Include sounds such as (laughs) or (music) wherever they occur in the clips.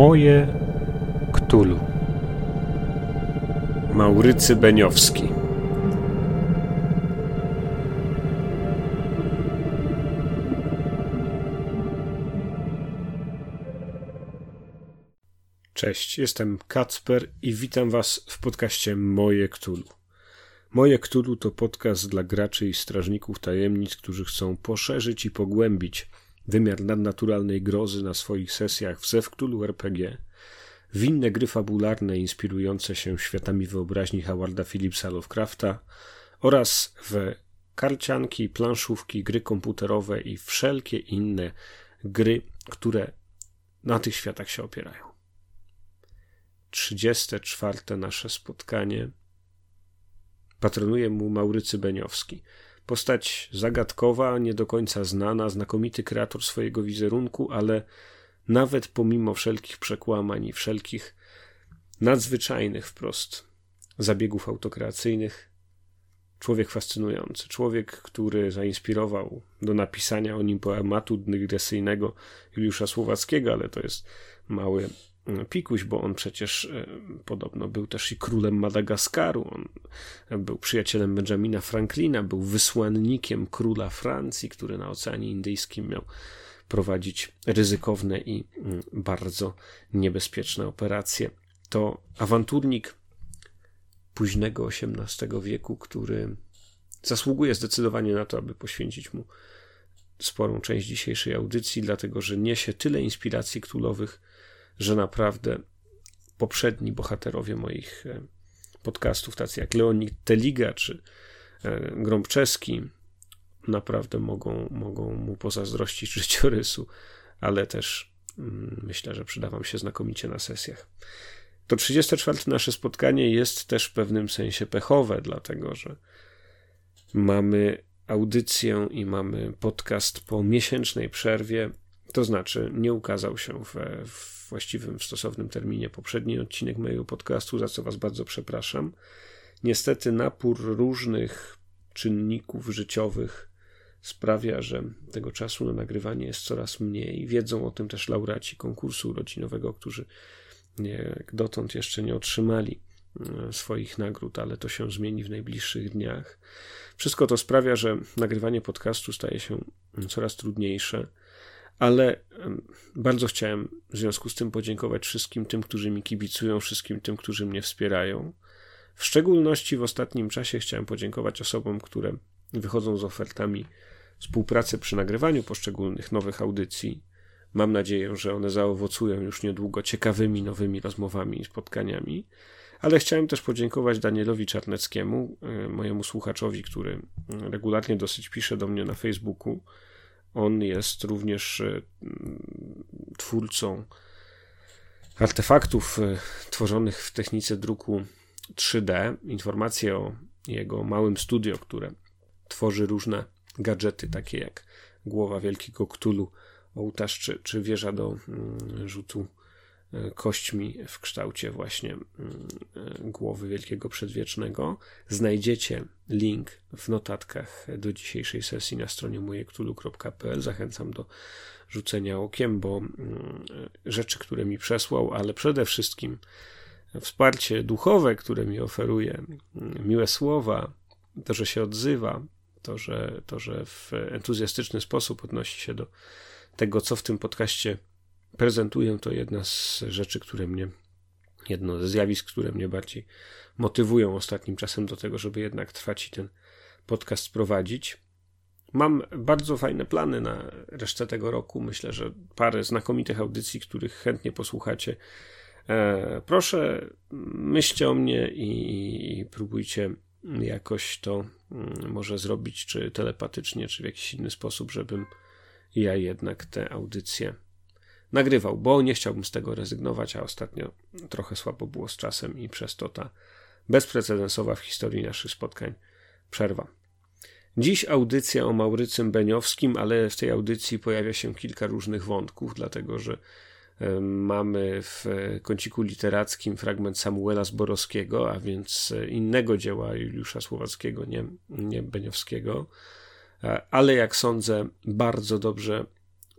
Moje Ktulu. Maurycy Beniowski. Cześć, jestem Kacper i witam Was w podcaście Moje Ktulu. Moje Ktulu to podcast dla graczy i strażników tajemnic, którzy chcą poszerzyć i pogłębić wymiar nadnaturalnej grozy na swoich sesjach w Zewktulu RPG, w inne gry fabularne inspirujące się światami wyobraźni Howarda Phillipsa Lovecrafta oraz w karcianki, planszówki, gry komputerowe i wszelkie inne gry, które na tych światach się opierają. 34. nasze spotkanie patronuje mu Maurycy Beniowski – Postać zagadkowa, nie do końca znana, znakomity kreator swojego wizerunku, ale nawet pomimo wszelkich przekłamań i wszelkich nadzwyczajnych wprost zabiegów autokreacyjnych, człowiek fascynujący. Człowiek, który zainspirował do napisania o nim poematu dygresyjnego Juliusza Słowackiego, ale to jest mały Pikuś, bo on przecież e, podobno był też i królem Madagaskaru. On był przyjacielem Benjamina Franklina, był wysłannikiem króla Francji, który na Oceanie Indyjskim miał prowadzić ryzykowne i mm, bardzo niebezpieczne operacje. To awanturnik późnego XVIII wieku, który zasługuje zdecydowanie na to, aby poświęcić mu sporą część dzisiejszej audycji, dlatego że niesie tyle inspiracji królowych, że naprawdę poprzedni bohaterowie moich e, podcastów, tacy jak Leonid Teliga czy e, Grąbczeski, naprawdę mogą, mogą mu pozazdrościć (laughs) życiorysu, ale też mm, myślę, że przyda wam się znakomicie na sesjach. To 34 nasze spotkanie jest też w pewnym sensie pechowe, dlatego że mamy audycję i mamy podcast po miesięcznej przerwie, to znaczy nie ukazał się w, w właściwym, w stosownym terminie poprzedni odcinek mojego podcastu, za co Was bardzo przepraszam. Niestety napór różnych czynników życiowych sprawia, że tego czasu na nagrywanie jest coraz mniej. Wiedzą o tym też laureaci konkursu urodzinowego, którzy dotąd jeszcze nie otrzymali e, swoich nagród, ale to się zmieni w najbliższych dniach. Wszystko to sprawia, że nagrywanie podcastu staje się coraz trudniejsze ale bardzo chciałem w związku z tym podziękować wszystkim tym, którzy mi kibicują, wszystkim tym, którzy mnie wspierają. W szczególności w ostatnim czasie chciałem podziękować osobom, które wychodzą z ofertami współpracy przy nagrywaniu poszczególnych nowych audycji. Mam nadzieję, że one zaowocują już niedługo ciekawymi nowymi rozmowami i spotkaniami. Ale chciałem też podziękować Danielowi Czarneckiemu, e, mojemu słuchaczowi, który regularnie dosyć pisze do mnie na Facebooku on jest również e, twórcą artefaktów e, tworzonych w technice druku 3D. Informacje o jego małym studio, które tworzy różne gadżety, takie jak głowa wielkiego ktulu, ołtarz czy, czy wieża do mm, rzutu kośćmi w kształcie właśnie mm, głowy Wielkiego Przedwiecznego. Znajdziecie link w notatkach do dzisiejszej sesji na stronie mojektulu.pl. Zachęcam do rzucenia okiem, bo mm, rzeczy, które mi przesłał, ale przede wszystkim wsparcie duchowe, które mi oferuje, mm, miłe słowa, to, że się odzywa, to, że, to, że w entuzjastyczny sposób odnosi się do tego, co w tym podcaście prezentuję, to jedna z rzeczy, które mnie, jedno ze zjawisk, które mnie bardziej motywują ostatnim czasem do tego, żeby jednak trwać i ten podcast prowadzić. Mam bardzo fajne plany na resztę tego roku. Myślę, że parę znakomitych audycji, których chętnie posłuchacie. E, proszę, myślcie o mnie i, i próbujcie jakoś to mm, może zrobić, czy telepatycznie, czy w jakiś inny sposób, żebym ja jednak te audycje nagrywał, bo nie chciałbym z tego rezygnować, a ostatnio trochę słabo było z czasem i przez to ta bezprecedensowa w historii naszych spotkań przerwa. Dziś audycja o Maurycym Beniowskim, ale w tej audycji pojawia się kilka różnych wątków, dlatego że mamy w kąciku literackim fragment Samuela Zborowskiego, a więc innego dzieła Juliusza Słowackiego, nie, nie Beniowskiego, ale jak sądzę, bardzo dobrze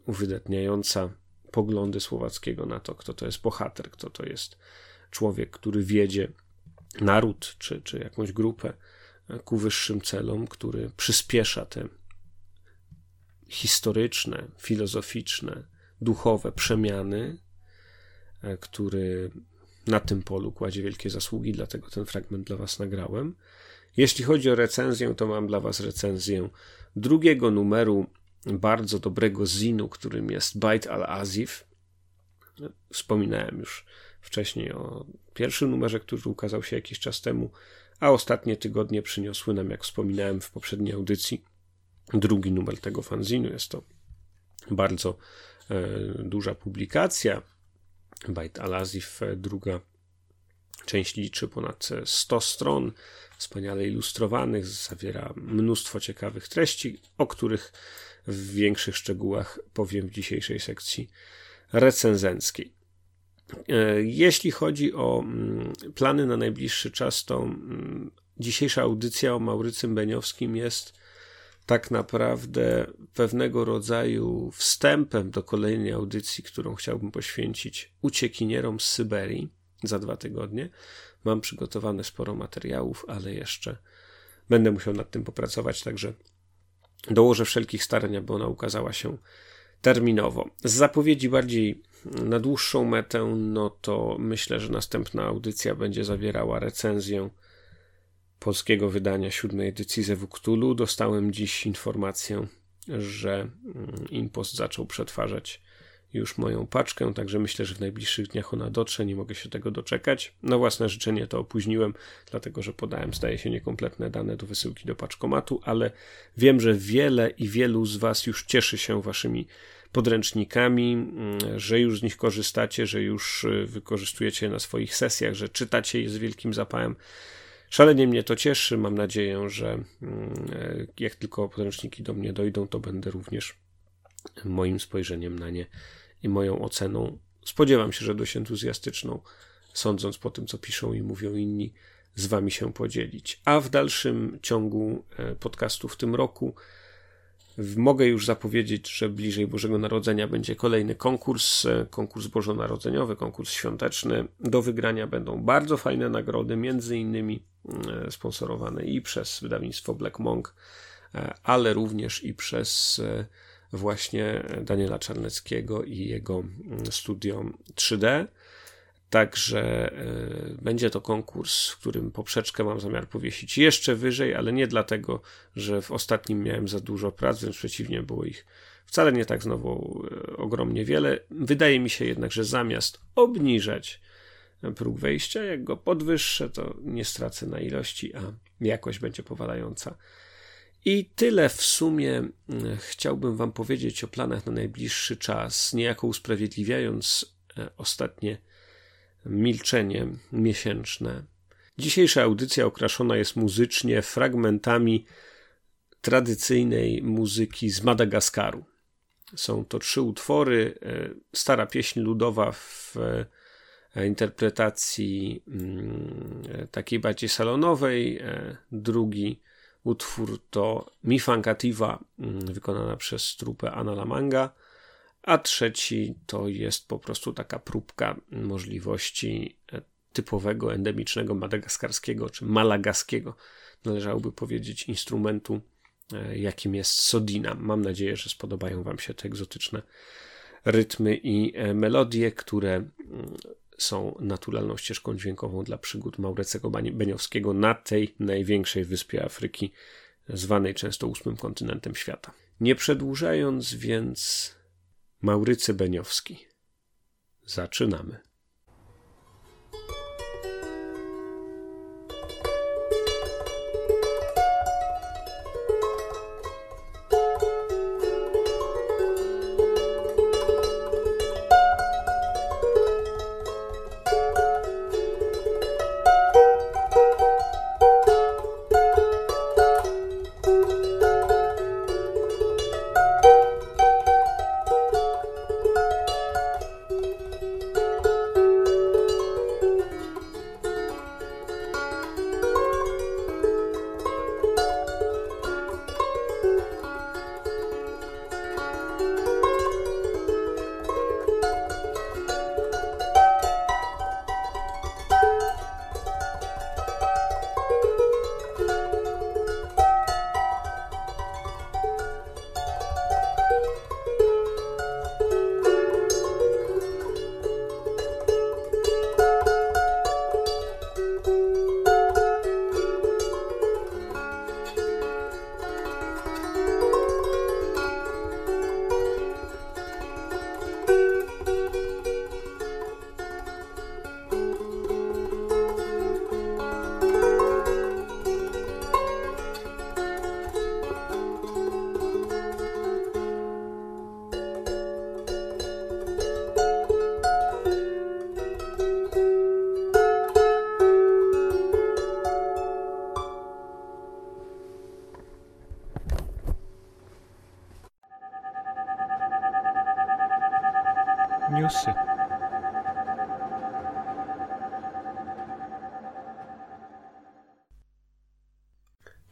uwydatniająca poglądy Słowackiego na to, kto to jest bohater, kto to jest człowiek, który wiedzie naród czy, czy jakąś grupę ku wyższym celom, który przyspiesza te historyczne, filozoficzne, duchowe przemiany, e, który na tym polu kładzie wielkie zasługi, dlatego ten fragment dla Was nagrałem. Jeśli chodzi o recenzję, to mam dla Was recenzję drugiego numeru bardzo dobrego zinu, którym jest Bait al-Azif. Wspominałem już wcześniej o pierwszym numerze, który ukazał się jakiś czas temu, a ostatnie tygodnie przyniosły nam, jak wspominałem w poprzedniej audycji, drugi numer tego fanzinu. Jest to bardzo e, duża publikacja. Bait al-Azif, e, druga część liczy ponad 100 stron, wspaniale ilustrowanych, zawiera mnóstwo ciekawych treści, o których w większych szczegółach powiem w dzisiejszej sekcji recenzenckiej. E, jeśli chodzi o mm, plany na najbliższy czas, to mm, dzisiejsza audycja o Maurycym Beniowskim jest tak naprawdę pewnego rodzaju wstępem do kolejnej audycji, którą chciałbym poświęcić uciekinierom z Syberii za dwa tygodnie. Mam przygotowane sporo materiałów, ale jeszcze będę musiał nad tym popracować, także dołożę wszelkich starań, aby ona ukazała się terminowo. Z zapowiedzi bardziej na dłuższą metę, no to myślę, że następna audycja będzie zawierała recenzję polskiego wydania siódmej edycji Zewu. Dostałem dziś informację, że mm, Impost zaczął przetwarzać już moją paczkę, także myślę, że w najbliższych dniach ona dotrze, nie mogę się tego doczekać. Na własne życzenie to opóźniłem, dlatego że podałem, zdaje się, niekompletne dane do wysyłki do paczkomatu, ale wiem, że wiele i wielu z Was już cieszy się Waszymi podręcznikami, mm, że już z nich korzystacie, że już y, wykorzystujecie je na swoich sesjach, że czytacie je z wielkim zapałem. Szalenie mnie to cieszy. Mam nadzieję, że mm, e, jak tylko podręczniki do mnie dojdą, to będę również moim spojrzeniem na nie i moją oceną. Spodziewam się, że dość entuzjastyczną, sądząc po tym, co piszą i mówią inni, z wami się podzielić. A w dalszym ciągu e, podcastu w tym roku mogę już zapowiedzieć, że bliżej Bożego Narodzenia będzie kolejny konkurs, e, konkurs bożonarodzeniowy, konkurs świąteczny. Do wygrania będą bardzo fajne nagrody, między innymi e, sponsorowane i przez wydawnictwo Black Monk, ale również i przez właśnie Daniela Czarneckiego i jego mm, studio 3D. Także y, będzie to konkurs, w którym poprzeczkę mam zamiar powiesić jeszcze wyżej, ale nie dlatego, że w ostatnim miałem za dużo prac, wręcz przeciwnie, było ich wcale nie tak znowu y, ogromnie wiele. Wydaje mi się jednak, że zamiast obniżać próg wejścia, jak go podwyższę, to nie stracę na ilości, a jakość będzie powalająca. I tyle w sumie mm, chciałbym Wam powiedzieć o planach na najbliższy czas, niejako usprawiedliwiając e, ostatnie milczenie miesięczne. Dzisiejsza audycja okraszona jest muzycznie fragmentami tradycyjnej muzyki z Madagaskaru. Są to trzy utwory. E, stara pieśń ludowa w e, interpretacji mm, takiej bardziej salonowej, drugi Utwór to Mifankativa, mm, wykonana przez trupę Analamanga, a trzeci to jest po prostu taka próbka możliwości e, typowego, endemicznego madagaskarskiego czy malagaskiego, należałoby powiedzieć, instrumentu, e, jakim jest sodina. Mam nadzieję, że spodobają Wam się te egzotyczne rytmy i e, melodie, które mm, są naturalną ścieżką dźwiękową dla przygód Maurecego Beniowskiego na tej największej wyspie Afryki, zwanej często ósmym kontynentem świata. Nie przedłużając więc, Maurycy Beniowski. Zaczynamy.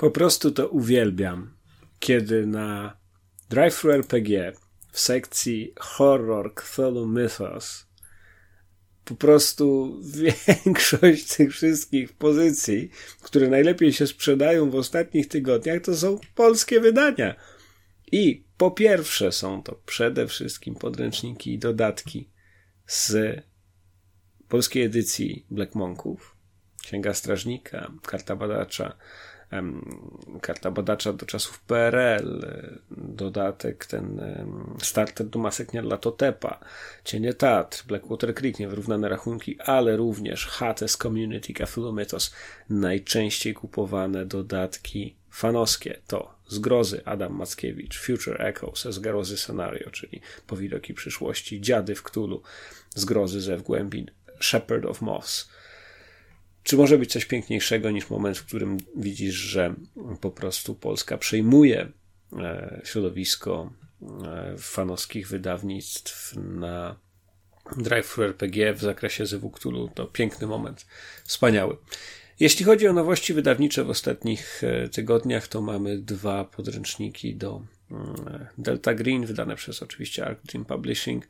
Po prostu to uwielbiam, kiedy na Drive RPG w sekcji Horror Cthulhu Mythos po prostu większość (laughs) tych wszystkich pozycji, które najlepiej się sprzedają w ostatnich tygodniach, to są polskie wydania. I po pierwsze są to przede wszystkim podręczniki i dodatki z polskiej edycji Black Monków, Księga Strażnika, Karta Badacza, karta badacza do czasów PRL, dodatek ten starter do masek dla Totepa, Cienie Tatr, Blackwater Creek, niewyrównane rachunki, ale również Hates Community Cthulhu najczęściej kupowane dodatki fanowskie. To Zgrozy Adam Mackiewicz, Future Echoes, Zgrozy Scenario, czyli Powidoki przyszłości, Dziady w Ktulu, Zgrozy ze wgłębin, Shepherd of Moths, czy może być coś piękniejszego niż moment, w którym widzisz, że po prostu Polska przejmuje e, środowisko e, fanowskich wydawnictw na Drive RPG w zakresie Zewu To piękny moment, wspaniały. Jeśli chodzi o nowości wydawnicze w ostatnich e, tygodniach, to mamy dwa podręczniki do mm, Delta Green, wydane przez oczywiście Arc Dream Publishing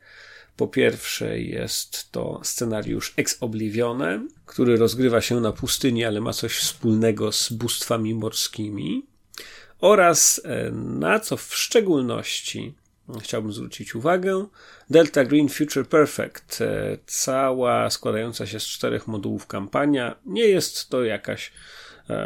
po pierwsze jest to scenariusz Ex Oblivione, który rozgrywa się na pustyni, ale ma coś wspólnego z bóstwami morskimi. Oraz e, na co w szczególności chciałbym zwrócić uwagę, Delta Green Future Perfect, e, cała składająca się z czterech modułów kampania, nie jest to jakaś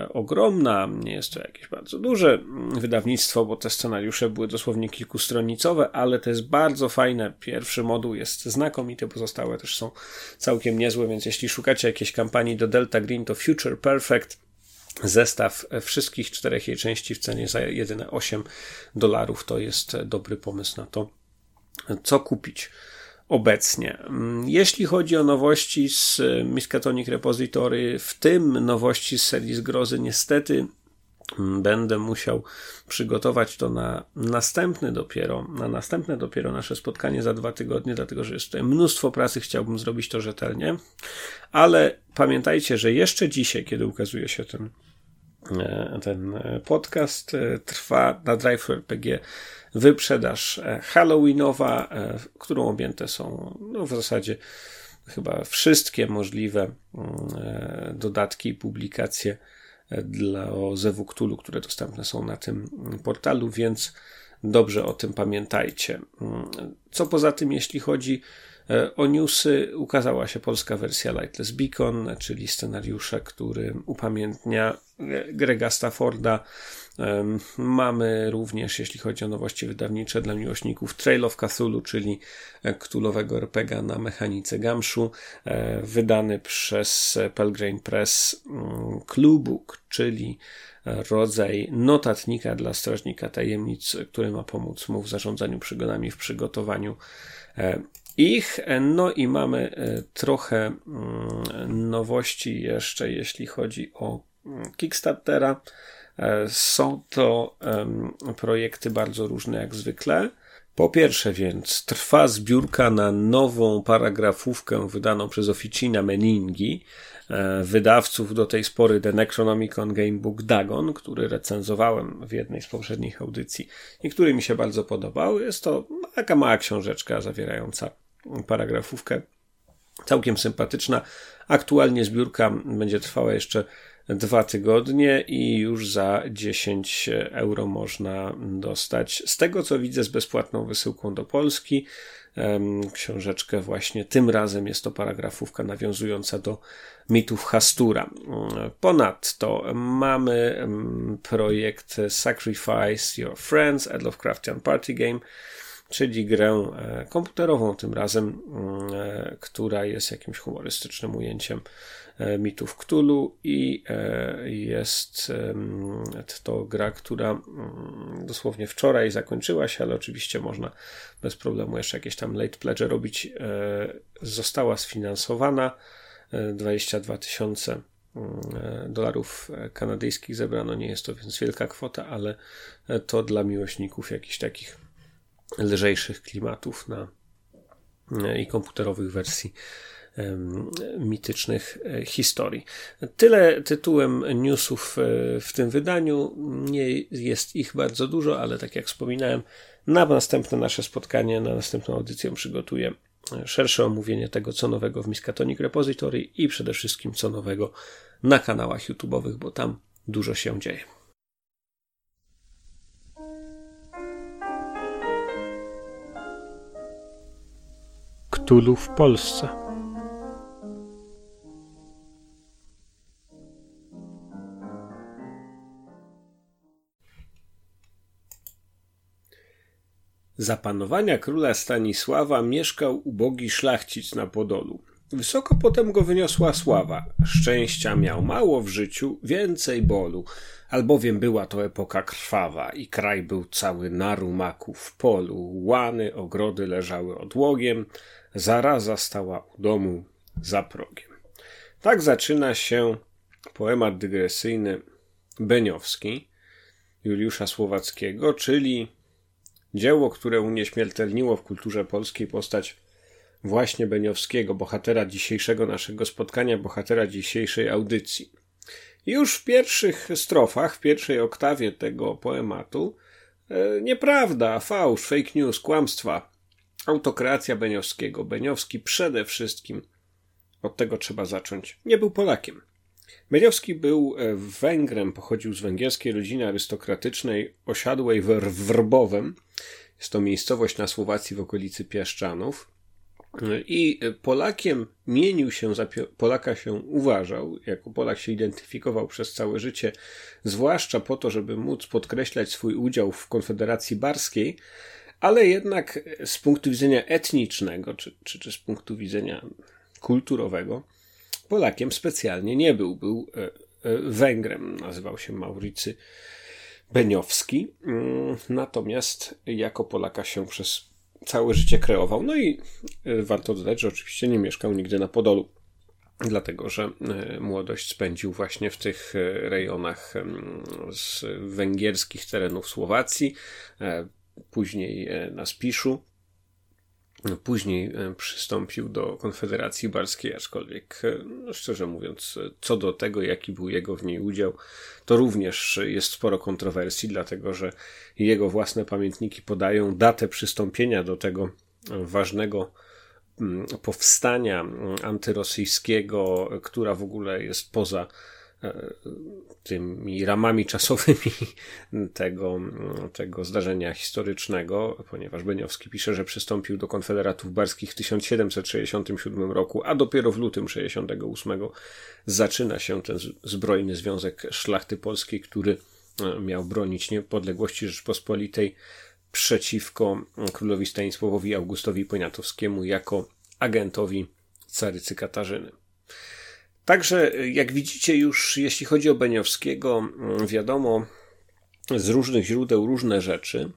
ogromna, nie jest to jakieś bardzo duże wydawnictwo, bo te scenariusze były dosłownie kilkustronicowe, ale to jest bardzo fajne. Pierwszy moduł jest znakomity, pozostałe też są całkiem niezłe, więc jeśli szukacie jakiejś kampanii do Delta Green, to Future Perfect zestaw wszystkich czterech jej części w cenie za jedyne 8 dolarów to jest dobry pomysł na to, co kupić obecnie. Mm, jeśli chodzi o nowości z Miskatonic Repository, w tym nowości z serii Zgrozy, niestety mm, będę musiał przygotować to na następny dopiero, na następne dopiero nasze spotkanie za dwa tygodnie, dlatego że jest tutaj mnóstwo pracy, chciałbym zrobić to rzetelnie, ale pamiętajcie, że jeszcze dzisiaj, kiedy ukazuje się ten e, ten podcast, e, trwa na Drive RPG wyprzedaż e, Halloweenowa, e, którą objęte są no, w zasadzie chyba wszystkie możliwe mm, e, dodatki i publikacje dla Zewu Cthulhu, które dostępne są na tym portalu, więc dobrze o tym pamiętajcie. Mm, co poza tym, jeśli chodzi o newsy, ukazała się polska wersja Lightless Beacon, czyli scenariusze, który upamiętnia Grega Stafforda, Mamy również, jeśli chodzi o nowości wydawnicze dla miłośników, Trail of Cthulhu, czyli ktulowego RPGa na mechanice Gamszu, e, wydany przez Pelgrane Press mm, Cluebook, czyli rodzaj notatnika dla strażnika tajemnic, który ma pomóc mu w zarządzaniu przygodami, w przygotowaniu e, ich. No i mamy e, trochę mm, nowości jeszcze, jeśli chodzi o mm, Kickstartera. E, są to projekty bardzo różne jak zwykle. Po pierwsze więc trwa zbiórka na nową paragrafówkę wydaną przez Oficina Meningi, e, wydawców do tej spory The Necronomicon Gamebook Dagon, który recenzowałem w jednej z poprzednich audycji i który mi się bardzo podobał. Jest to taka mała książeczka zawierająca paragrafówkę, całkiem sympatyczna. Aktualnie zbiórka będzie trwała jeszcze dwa tygodnie i już za 10 euro można dostać, z tego co widzę, z bezpłatną wysyłką do Polski. Książeczkę właśnie tym razem jest to paragrafówka nawiązująca do mitów Hastura. Ponadto mamy projekt Sacrifice Your Friends, a Lovecraftian Party Game, czyli grę e, komputerową tym razem, e, która jest jakimś humorystycznym ujęciem mitów Cthulhu i e, jest to gra, która mm, dosłownie wczoraj zakończyła się, ale oczywiście można bez problemu jeszcze jakieś tam late pledge robić. E, została sfinansowana 22 tysiące mm, dolarów kanadyjskich zebrano. Nie jest to więc wielka kwota, ale to dla miłośników jakichś takich lżejszych klimatów na i komputerowych wersji mitycznych e, historii. Tyle tytułem newsów e, w tym wydaniu. Nie jest ich bardzo dużo, ale tak jak wspominałem, na następne nasze spotkanie, na następną audycję przygotuję e, szersze omówienie tego, co nowego w Miskatonic Repository i przede wszystkim co nowego na kanałach YouTube'owych, bo tam dużo się dzieje. Ktulu w Polsce. Za panowania króla Stanisława mieszkał ubogi szlachcic na Podolu. Wysoko potem go wyniosła sława. Szczęścia miał mało w życiu, więcej bolu, albowiem była to epoka krwawa i kraj był cały na rumaku w polu. Łany, ogrody leżały odłogiem, zaraza stała u domu za progiem. Tak zaczyna się poemat dygresyjny Beniowski Juliusza Słowackiego, czyli Dzieło, które unieśmiertelniło w kulturze polskiej postać właśnie Beniowskiego, bohatera dzisiejszego naszego spotkania, bohatera dzisiejszej audycji. Już w pierwszych strofach, w pierwszej oktawie tego poematu, e, nieprawda, fałsz, fake news, kłamstwa, autokracja Beniowskiego. Beniowski przede wszystkim, od tego trzeba zacząć, nie był Polakiem. Beniowski był e, Węgrem, pochodził z węgierskiej rodziny arystokratycznej, osiadłej w Wrbowem, jest to miejscowość na Słowacji w okolicy Piaszczanów. I Polakiem mienił się, za Polaka się uważał, jako Polak się identyfikował przez całe życie, zwłaszcza po to, żeby móc podkreślać swój udział w Konfederacji Barskiej, ale jednak z punktu widzenia etnicznego, czy, czy, czy z punktu widzenia kulturowego, Polakiem specjalnie nie był. Był e, e, Węgrem, nazywał się Mauricy Beniowski, mm, natomiast jako Polaka się przez całe życie kreował. No i e, warto dodać, że oczywiście nie mieszkał nigdy na Podolu, dlatego że młodość spędził właśnie w tych rejonach z węgierskich terenów Słowacji, później na Spiszu Później e, przystąpił do Konfederacji Barskiej, aczkolwiek, e, no szczerze mówiąc, co do tego, jaki był jego w niej udział, to również jest sporo kontrowersji, dlatego że jego własne pamiętniki podają datę przystąpienia do tego ważnego mm, powstania mm, antyrosyjskiego, która w ogóle jest poza E, tymi ramami czasowymi (laughs) tego, tego zdarzenia historycznego, ponieważ Beniowski pisze, że przystąpił do konfederatów barskich w 1767 roku, a dopiero w lutym 68 zaczyna się ten zbrojny związek szlachty polskiej, który e, miał bronić niepodległości Rzeczpospolitej przeciwko królowi Stanisławowi Augustowi Poniatowskiemu jako agentowi carycy Katarzyny. Także, jak widzicie, już jeśli chodzi o Beniowskiego, mm, wiadomo z różnych źródeł różne rzeczy.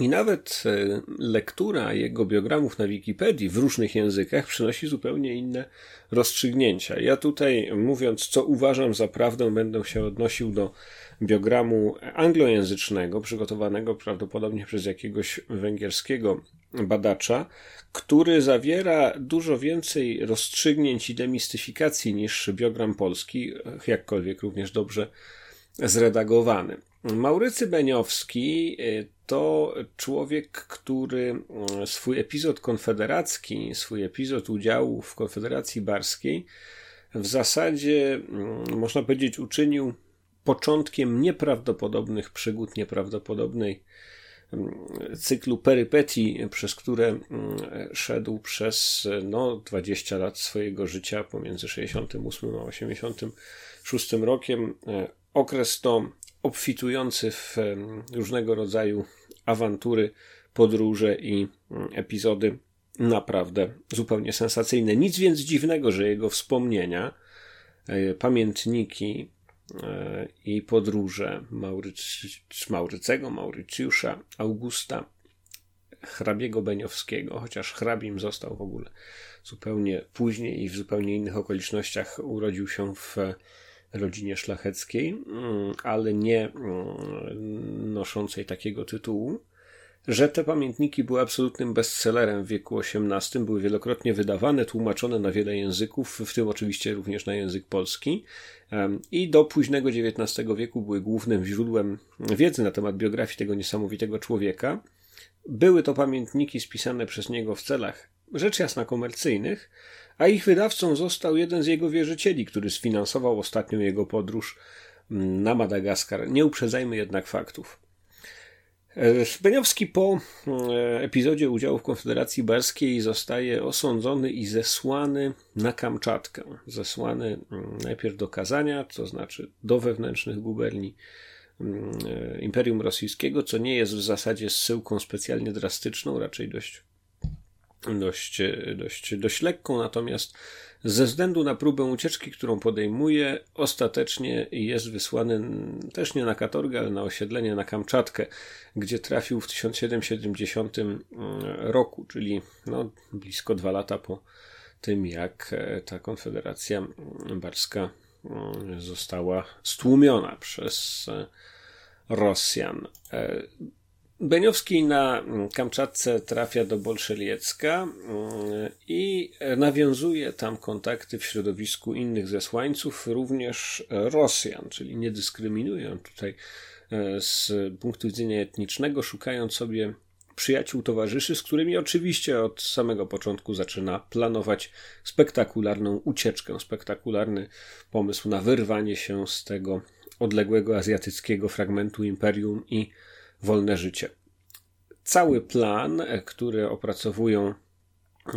I nawet e, lektura jego biogramów na Wikipedii w różnych językach przynosi zupełnie inne rozstrzygnięcia. Ja tutaj, mówiąc, co uważam za prawdę, będę się odnosił do biogramu anglojęzycznego, przygotowanego prawdopodobnie przez jakiegoś węgierskiego badacza, który zawiera dużo więcej rozstrzygnięć i demistyfikacji niż biogram polski, jakkolwiek również dobrze zredagowany. Maurycy Beniowski y, to człowiek, który y, swój epizod konfederacki, swój epizod udziału w Konfederacji Barskiej w zasadzie, y, można powiedzieć, uczynił początkiem nieprawdopodobnych przygód, nieprawdopodobnej cyklu perypetii, przez które mm, szedł przez no, 20 lat swojego życia pomiędzy 68 a 86 rokiem. E, okres to obfitujący w różnego rodzaju awantury, podróże i mm, epizody naprawdę zupełnie sensacyjne. Nic więc dziwnego, że jego wspomnienia, e, pamiętniki e, i podróże Maurycy, Maurycego, Maurycjusza, Augusta, hrabiego Beniowskiego, chociaż hrabim został w ogóle zupełnie później i w zupełnie innych okolicznościach urodził się w rodzinie szlacheckiej, mm, ale nie mm, noszącej takiego tytułu. Że te pamiętniki były absolutnym bestsellerem w wieku XVIII, były wielokrotnie wydawane, tłumaczone na wiele języków, w tym oczywiście również na język polski. I do późnego XIX wieku były głównym źródłem wiedzy na temat biografii tego niesamowitego człowieka. Były to pamiętniki spisane przez niego w celach rzecz jasna komercyjnych, a ich wydawcą został jeden z jego wierzycieli, który sfinansował ostatnią jego podróż mm, na Madagaskar. Nie uprzedzajmy jednak faktów. Beniowski po e, epizodzie udziału w Konfederacji Barskiej zostaje osądzony i zesłany na Kamczatkę. Zesłany mm, najpierw do Kazania, to znaczy do wewnętrznych guberni mm, e, Imperium Rosyjskiego, co nie jest w zasadzie zsyłką specjalnie drastyczną, raczej dość, dość, dość, dość lekką, natomiast ze względu na próbę ucieczki, którą podejmuje, ostatecznie jest wysłany też nie na katorgę, ale na osiedlenie na Kamczatkę, gdzie trafił w 1770 mm, roku, czyli no, blisko dwa lata po tym, jak e, ta konfederacja barska mm, została stłumiona przez e, Rosjan. Beniowski na Kamczatce trafia do Bolszeliecka mm, i nawiązuje tam kontakty w środowisku innych zesłańców, również Rosjan, czyli nie dyskryminują tutaj e, z punktu widzenia etnicznego, szukając sobie przyjaciół, towarzyszy, z którymi oczywiście od samego początku zaczyna planować spektakularną ucieczkę, spektakularny pomysł na wyrwanie się z tego odległego azjatyckiego fragmentu imperium i wolne życie. Cały plan, który opracowują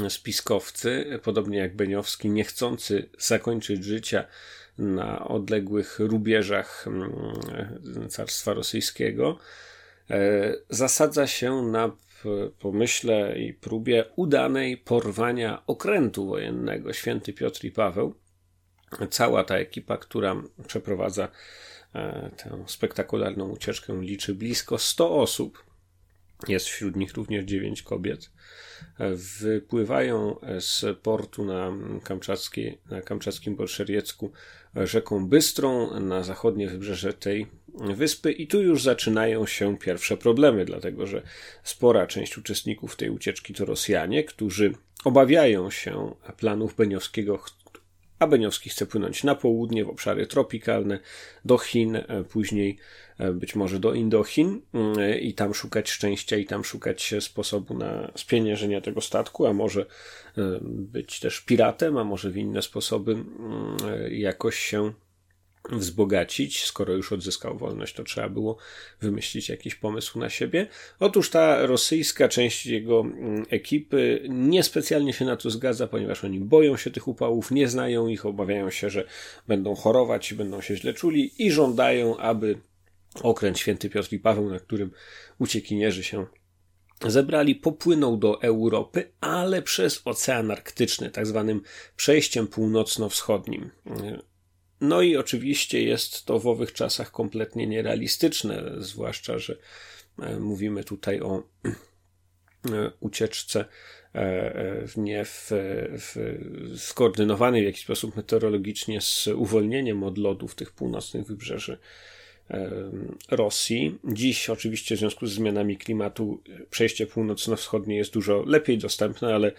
spiskowcy, podobnie jak Beniowski, niechcący zakończyć życia na odległych rubieżach mm, Carstwa Rosyjskiego, e, zasadza się na pomyśle i próbie udanej porwania okrętu wojennego Święty Piotr i Paweł. Cała ta ekipa, która przeprowadza tę spektakularną ucieczkę liczy blisko 100 osób. Jest wśród nich również 9 kobiet. E, wypływają z portu na, Kamczackiej, na kamczackim Bolszeriecku rzeką Bystrą na zachodnie wybrzeże tej wyspy i tu już zaczynają się pierwsze problemy, dlatego że spora część uczestników tej ucieczki to Rosjanie, którzy obawiają się planów Beniowskiego, a Beniowski chce płynąć na południe w obszary tropikalne, do Chin, e, później e, być może do Indochin mm, i tam szukać szczęścia i tam szukać sposobu na spieniężenie tego statku, a może e, być też piratem, a może w inne sposoby mm, jakoś się wzbogacić, skoro już odzyskał wolność, to trzeba było wymyślić jakiś pomysł na siebie. Otóż ta rosyjska część jego mm, ekipy niespecjalnie się na to zgadza, ponieważ oni boją się tych upałów, nie znają ich, obawiają się, że będą chorować, będą się źle czuli i żądają, aby okręt Święty Piotr i Paweł, na którym uciekinierzy się zebrali, popłynął do Europy, ale przez Ocean Arktyczny, tak zwanym przejściem północno-wschodnim. No i oczywiście jest to w owych czasach kompletnie nierealistyczne, zwłaszcza, że e, mówimy tutaj o e, ucieczce e, nie w, w, skoordynowanej w jakiś sposób meteorologicznie z uwolnieniem od lodów tych północnych wybrzeży Rosji. Dziś, oczywiście, w związku z zmianami klimatu, przejście północno-wschodnie jest dużo lepiej dostępne, ale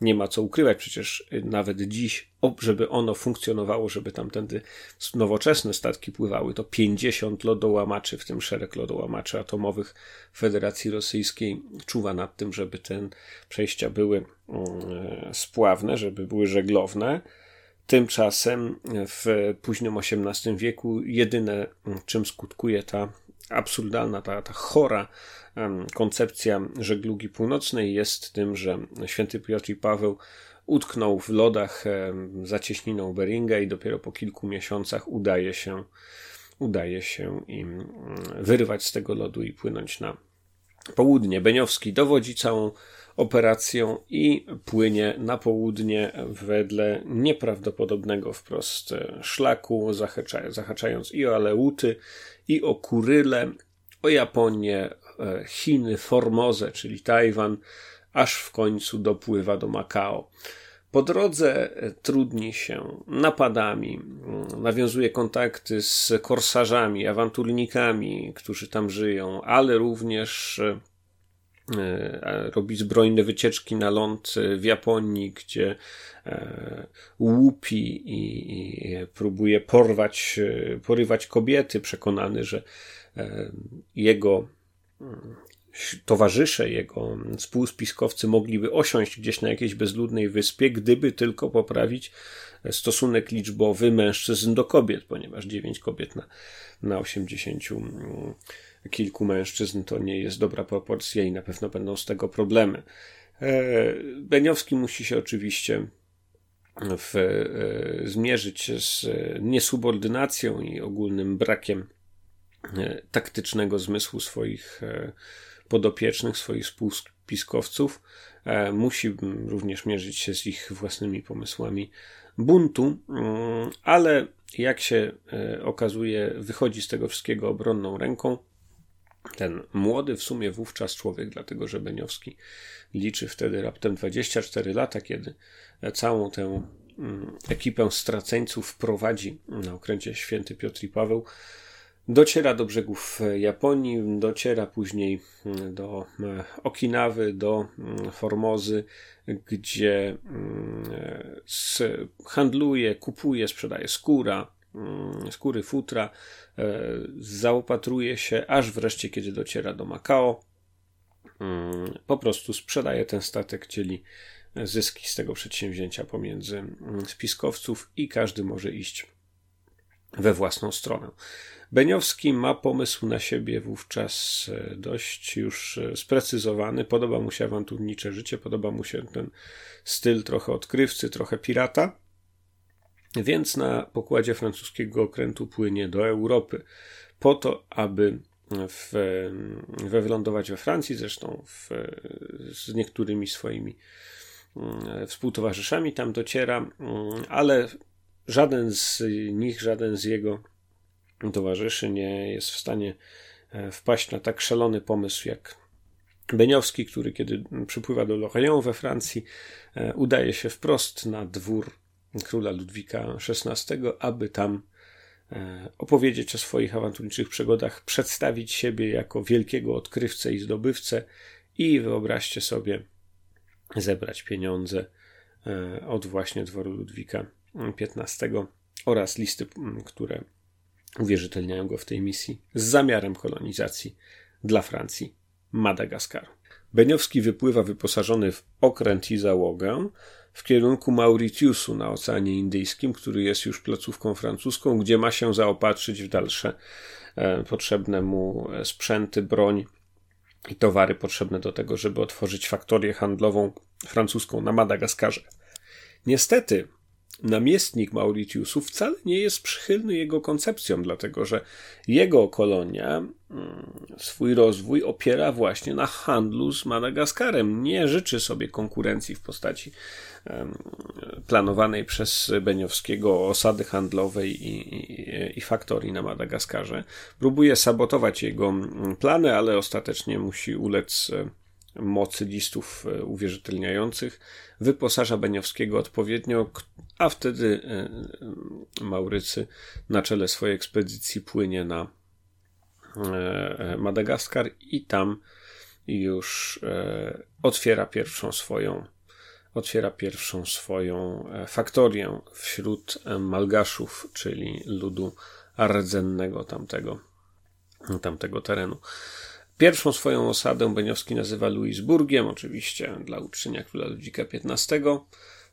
nie ma co ukrywać. Przecież nawet dziś, żeby ono funkcjonowało, żeby tamtędy nowoczesne statki pływały, to 50 lodołamaczy, w tym szereg lodołamaczy atomowych Federacji Rosyjskiej, czuwa nad tym, żeby te przejścia były mm, spławne, żeby były żeglowne. Tymczasem w późnym XVIII wieku jedyne, czym skutkuje ta absurdalna, ta, ta chora koncepcja żeglugi północnej jest tym, że święty Piotr i Paweł utknął w lodach zacieśniną Beringa i dopiero po kilku miesiącach udaje się, udaje się im wyrwać z tego lodu i płynąć na południe. Beniowski dowodzi całą operacją i płynie na południe wedle nieprawdopodobnego wprost szlaku, zahaczając i o Aleuty, i o Kuryle, o Japonię, e, Chiny, Formozę, czyli Tajwan, aż w końcu dopływa do Makao. Po drodze trudni się napadami, nawiązuje kontakty z korsarzami, awanturnikami, którzy tam żyją, ale również robi zbrojne wycieczki na ląd w Japonii, gdzie łupi i, i próbuje porwać, porywać kobiety, przekonany, że jego towarzysze, jego współspiskowcy mogliby osiąść gdzieś na jakiejś bezludnej wyspie, gdyby tylko poprawić stosunek liczbowy mężczyzn do kobiet, ponieważ 9 kobiet na, na 80 mm, kilku mężczyzn to nie jest dobra proporcja i na pewno będą z tego problemy. E, Beniowski musi się oczywiście w, e, zmierzyć się z niesubordynacją i ogólnym brakiem e, taktycznego zmysłu swoich podopiecznych, swoich współspiskowców. Musi również mierzyć się z ich własnymi pomysłami buntu, mm, ale jak się e, okazuje, wychodzi z tego wszystkiego obronną ręką. Ten młody w sumie wówczas człowiek, dlatego że Beniowski liczy wtedy raptem 24 lata, kiedy całą tę mm, ekipę straceńców prowadzi na okręcie Święty Piotr i Paweł. Dociera do brzegów Japonii, dociera później mm, do e, Okinawy, do Formozy, gdzie mm, handluje, kupuje, sprzedaje skóra, mm, skóry futra, e, zaopatruje się, aż wreszcie, kiedy dociera do Makao, mm, po prostu sprzedaje ten statek, dzieli zyski z tego przedsięwzięcia pomiędzy spiskowców i każdy może iść we własną stronę. Beniowski ma pomysł na siebie wówczas e, dość już e, sprecyzowany. Podoba mu się awanturnicze życie, podoba mu się ten styl trochę odkrywcy, trochę pirata. Więc na pokładzie francuskiego okrętu płynie do Europy po to, aby w, we wylądować we Francji, zresztą w, z niektórymi swoimi mm, współtowarzyszami tam dociera, mm, ale żaden z nich, żaden z jego towarzyszy nie jest w stanie e, wpaść na tak szalony pomysł jak Beniowski, który kiedy przypływa do Lorient we Francji, e, udaje się wprost na dwór króla Ludwika XVI, aby tam e, opowiedzieć o swoich awanturniczych przygodach, przedstawić siebie jako wielkiego odkrywcę i zdobywcę i wyobraźcie sobie zebrać pieniądze od właśnie dworu Ludwika XV oraz listy, które uwierzytelniają go w tej misji z zamiarem kolonizacji dla Francji Madagaskaru. Beniowski wypływa wyposażony w okręt i załogę w kierunku Mauritiusu na Oceanie Indyjskim, który jest już placówką francuską, gdzie ma się zaopatrzyć w dalsze e, potrzebne mu sprzęty, broń i towary potrzebne do tego, żeby otworzyć faktorię handlową francuską na Madagaskarze. Niestety, namiestnik Mauritiusu wcale nie jest przychylny jego koncepcjom, dlatego że jego kolonia mm, swój rozwój opiera właśnie na handlu z Madagaskarem. Nie życzy sobie konkurencji w postaci planowanej przez Beniowskiego osady handlowej i, i, i faktorii na Madagaskarze. Próbuje sabotować jego mm, plany, ale ostatecznie musi ulec mocy listów e, uwierzytelniających, wyposaża Beniowskiego odpowiednio, a wtedy e, Maurycy na czele swojej ekspedycji płynie na e, Madagaskar i tam już otwiera pierwszą swoją otwiera pierwszą swoją faktorię wśród Malgaszów, czyli ludu rdzennego tamtego, tamtego terenu. Pierwszą swoją osadę Beniowski nazywa Louisburgiem, oczywiście dla uczczenia króla Ludzika XV.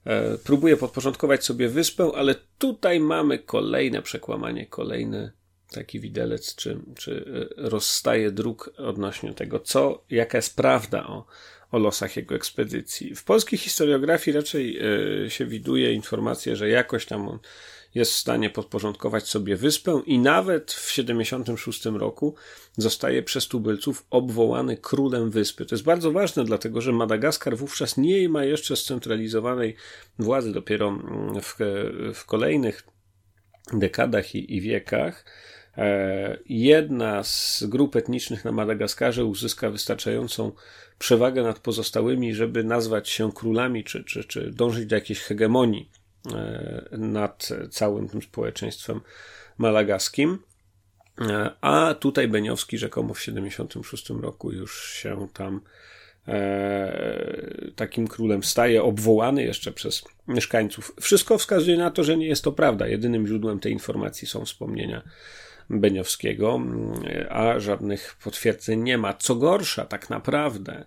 E, próbuje podporządkować sobie wyspę, ale tutaj mamy kolejne przekłamanie, kolejny taki widelec, czy, czy e, rozstaje dróg odnośnie tego, co, jaka jest prawda o, o losach jego ekspedycji. W polskiej historiografii raczej y, się widuje informację, że jakoś tam on jest w stanie podporządkować sobie wyspę i nawet w 76 roku zostaje przez tubylców obwołany królem wyspy. To jest bardzo ważne, dlatego że Madagaskar wówczas nie ma jeszcze scentralizowanej władzy. Dopiero mm, w, w kolejnych dekadach i, i wiekach e, jedna z grup etnicznych na Madagaskarze uzyska wystarczającą przewagę nad pozostałymi, żeby nazwać się królami, czy, czy, czy dążyć do jakiejś hegemonii nad całym tym społeczeństwem malagaskim. A tutaj Beniowski rzekomo w 76 roku już się tam e, takim królem staje, obwołany jeszcze przez mieszkańców. Wszystko wskazuje na to, że nie jest to prawda. Jedynym źródłem tej informacji są wspomnienia Beniowskiego, a żadnych potwierdzeń nie ma. Co gorsza, tak naprawdę,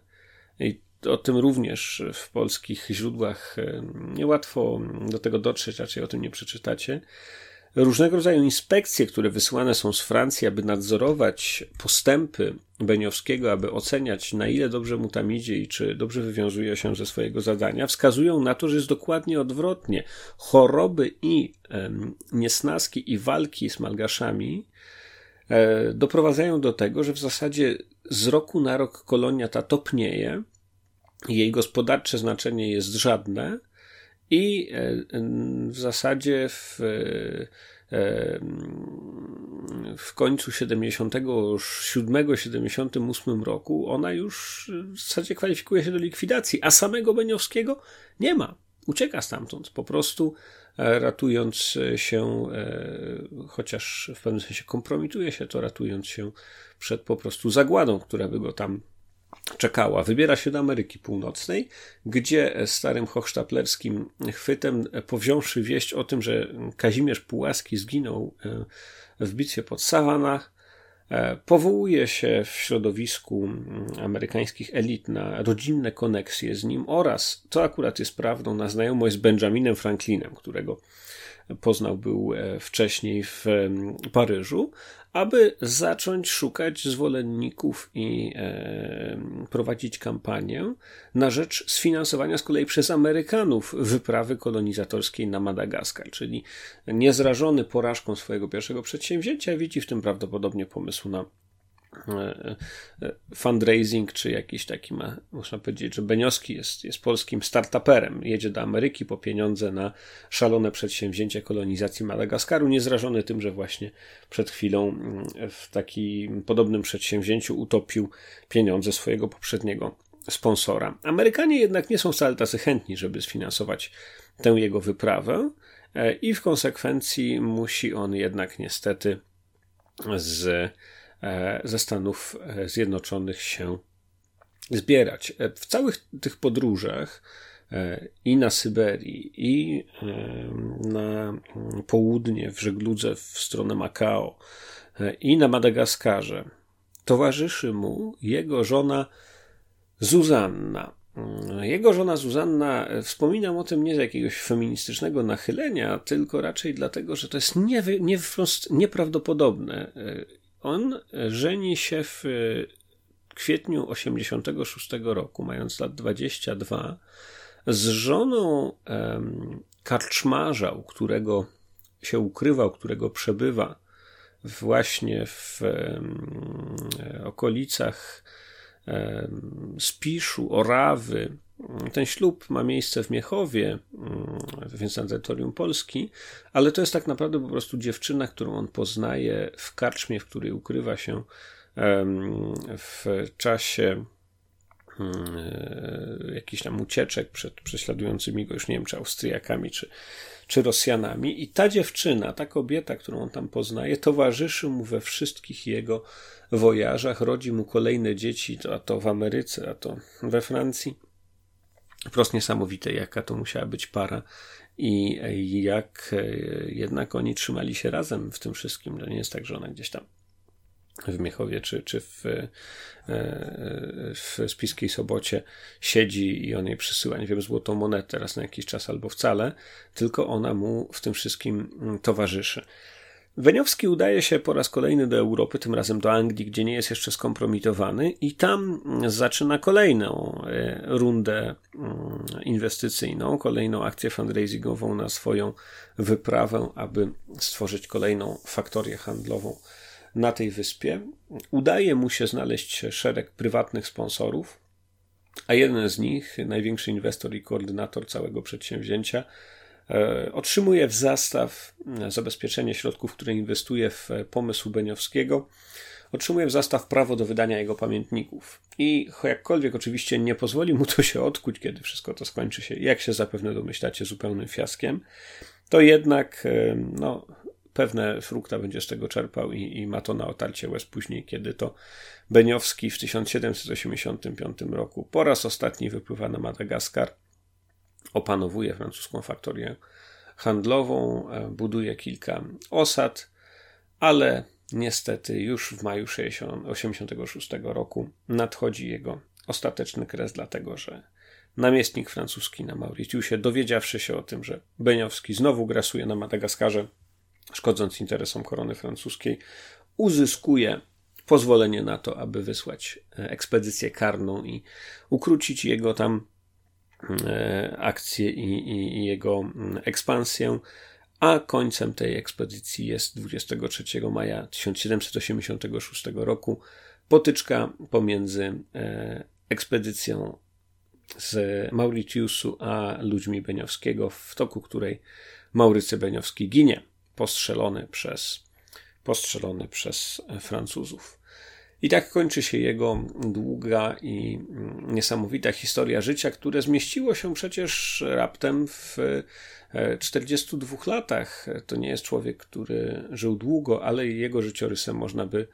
i o tym również w polskich źródłach e, niełatwo do tego dotrzeć, raczej o tym nie przeczytacie. Różnego rodzaju inspekcje, które wysyłane są z Francji, aby nadzorować postępy Beniowskiego, aby oceniać, na ile dobrze mu tam idzie i czy dobrze wywiązuje się ze swojego zadania, wskazują na to, że jest dokładnie odwrotnie. Choroby i e, niesnaski i walki z malgaszami e, doprowadzają do tego, że w zasadzie z roku na rok kolonia ta topnieje, jej gospodarcze znaczenie jest żadne i e, w zasadzie w, e, w końcu 77-78 roku ona już w zasadzie kwalifikuje się do likwidacji, a samego Beniowskiego nie ma. Ucieka stamtąd, po prostu e, ratując się, chociaż w pewnym sensie kompromituje się to, ratując się przed po prostu zagładą, która by go tam czekała. Wybiera się do Ameryki Północnej, gdzie starym hochsztaplerskim chwytem, powziąwszy wieść o tym, że Kazimierz Pułaski zginął e, w bitwie pod Savannah, e, powołuje się w środowisku amerykańskich elit na rodzinne koneksje z nim oraz, to akurat jest prawdą, na znajomość z Benjaminem Franklinem, którego poznał był e, wcześniej w Paryżu, aby zacząć szukać zwolenników i e, prowadzić kampanię na rzecz sfinansowania z kolei przez Amerykanów wyprawy kolonizatorskiej na Madagaskar, czyli niezrażony porażką swojego pierwszego przedsięwzięcia widzi w tym prawdopodobnie pomysł na fundraising, czy jakiś taki ma, można powiedzieć, że Benioski jest, jest polskim startuperem. Jedzie do Ameryki po pieniądze na szalone przedsięwzięcie kolonizacji Madagaskaru, niezrażony tym, że właśnie przed chwilą mm, w takim podobnym przedsięwzięciu utopił pieniądze swojego poprzedniego sponsora. Amerykanie jednak nie są wcale tacy chętni, żeby sfinansować tę jego wyprawę e, i w konsekwencji musi on jednak niestety z E, ze Stanów e, Zjednoczonych się zbierać. E, w całych tych podróżach i na Syberii, i na południe w żegludze w stronę Makao, i na Madagaskarze towarzyszy mu jego żona Zuzanna. Jego żona Zuzanna, wspominam o tym nie z jakiegoś feministycznego nachylenia, tylko raczej dlatego, że to jest nie, nie, nieprawdopodobne. On żeni się w kwietniu 86 roku, mając lat 22, z żoną um, karczmarza, u którego się ukrywał, którego przebywa właśnie w um, okolicach um, Spiszu, Orawy. Ten ślub ma miejsce w Miechowie, więc na terytorium Polski, ale to jest tak naprawdę po prostu dziewczyna, którą on poznaje w karczmie, w której ukrywa się w czasie mm, jakichś tam ucieczek przed prześladującymi go już nie wiem, czy Austriakami, czy, czy Rosjanami. I ta dziewczyna, ta kobieta, którą on tam poznaje, towarzyszy mu we wszystkich jego wojażach, rodzi mu kolejne dzieci, a to w Ameryce, a to we Francji. Wprost niesamowite, jaka to musiała być para i jak e, jednak oni trzymali się razem w tym wszystkim. To nie jest tak, że ona gdzieś tam w Miechowie czy, czy w, e, w Spiskiej Sobocie siedzi i on jej przysyła, nie wiem, złotą monetę raz na jakiś czas albo wcale, tylko ona mu w tym wszystkim mm, towarzyszy. Weniowski udaje się po raz kolejny do Europy, tym razem do Anglii, gdzie nie jest jeszcze skompromitowany, i tam zaczyna kolejną e, rundę mm, inwestycyjną, kolejną akcję fundraisingową na swoją wyprawę, aby stworzyć kolejną faktorię handlową na tej wyspie. Udaje mu się znaleźć szereg prywatnych sponsorów, a jeden z nich, największy inwestor i koordynator całego przedsięwzięcia, otrzymuje w zastaw e, zabezpieczenie środków, które inwestuje w e, pomysł Beniowskiego. Otrzymuje w zastaw prawo do wydania jego pamiętników. I jakkolwiek oczywiście nie pozwoli mu to się odkuć, kiedy wszystko to skończy się, jak się zapewne domyślacie, zupełnym fiaskiem, to jednak no, pewne frukta będzie z tego czerpał i, i ma to na otarcie łez później, kiedy to Beniowski w 1785 roku po raz ostatni wypływa na Madagaskar, opanowuje francuską faktorię handlową, e, buduje kilka osad, ale niestety już w maju 1986 roku nadchodzi jego ostateczny kres, dlatego że namiestnik francuski na Mauritiusie, dowiedziawszy się o tym, że Beniowski znowu grasuje na Madagaskarze, szkodząc interesom korony francuskiej, uzyskuje pozwolenie na to, aby wysłać e, ekspedycję karną i ukrócić jego tam akcję i, i, i jego mm, ekspansję. A końcem tej ekspedycji jest 23 maja 1786 roku potyczka pomiędzy e, ekspedycją z Mauritiusu a ludźmi Beniowskiego, w toku której Maurycy Beniowski ginie, postrzelony przez, postrzelony przez Francuzów. I tak kończy się jego długa i niesamowita historia życia, które zmieściło się przecież raptem w 42 latach. To nie jest człowiek, który żył długo, ale jego życiorysem można by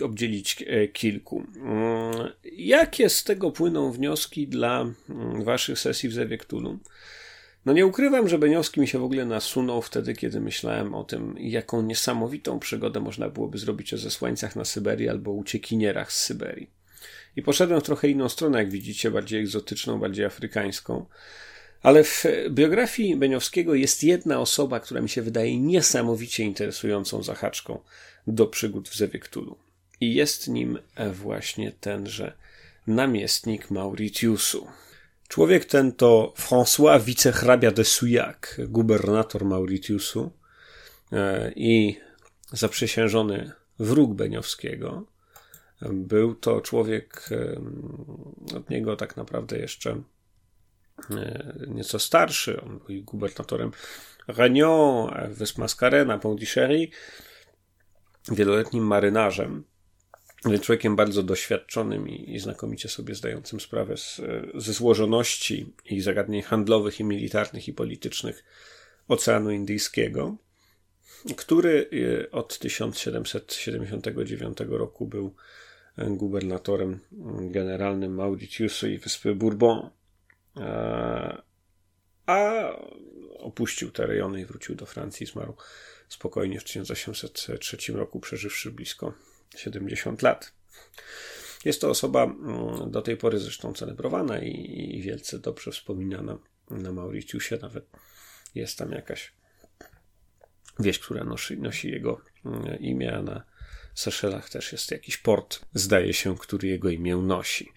obdzielić e, kilku. Mm, jakie z tego płyną wnioski dla mm, waszych sesji w Zewie? No nie ukrywam, że Beniowski mi się w ogóle nasunął wtedy, kiedy myślałem o tym, jaką niesamowitą przygodę można byłoby zrobić o zesłańcach na Syberii albo uciekinierach z Syberii. I poszedłem w trochę inną stronę, jak widzicie, bardziej egzotyczną, bardziej afrykańską. Ale w biografii Beniowskiego jest jedna osoba, która mi się wydaje niesamowicie interesującą zahaczką do przygód w Zewie Cthulhu. I jest nim właśnie tenże namiestnik Mauritiusu. Człowiek ten to François wicehrabia de Souillac, gubernator Mauritiusu e, i zaprzysiężony wróg Beniowskiego. Był to człowiek od niego tak naprawdę jeszcze e, nieco starszy. On był gubernatorem Réunion, wysp Mascarena, Pont-Dichéry, wieloletnim marynarzem, człowiekiem bardzo doświadczonym i, znakomicie sobie zdającym sprawę z, ze złożoności i zagadnień handlowych i militarnych i politycznych Oceanu Indyjskiego, który e, od 1779 roku był gubernatorem generalnym Mauritiusu i wyspy Bourbon, a, a opuścił te rejony i wrócił do Francji, zmarł spokojnie w 1803 roku, przeżywszy blisko 70 lat. Jest to osoba mm, do tej pory zresztą celebrowana i, i wielce dobrze wspominana na Mauritiusie. Nawet jest tam jakaś wieś, która nosi, nosi jego mm, imię, a na Seszelach też jest jakiś port, zdaje się, który jego imię nosi.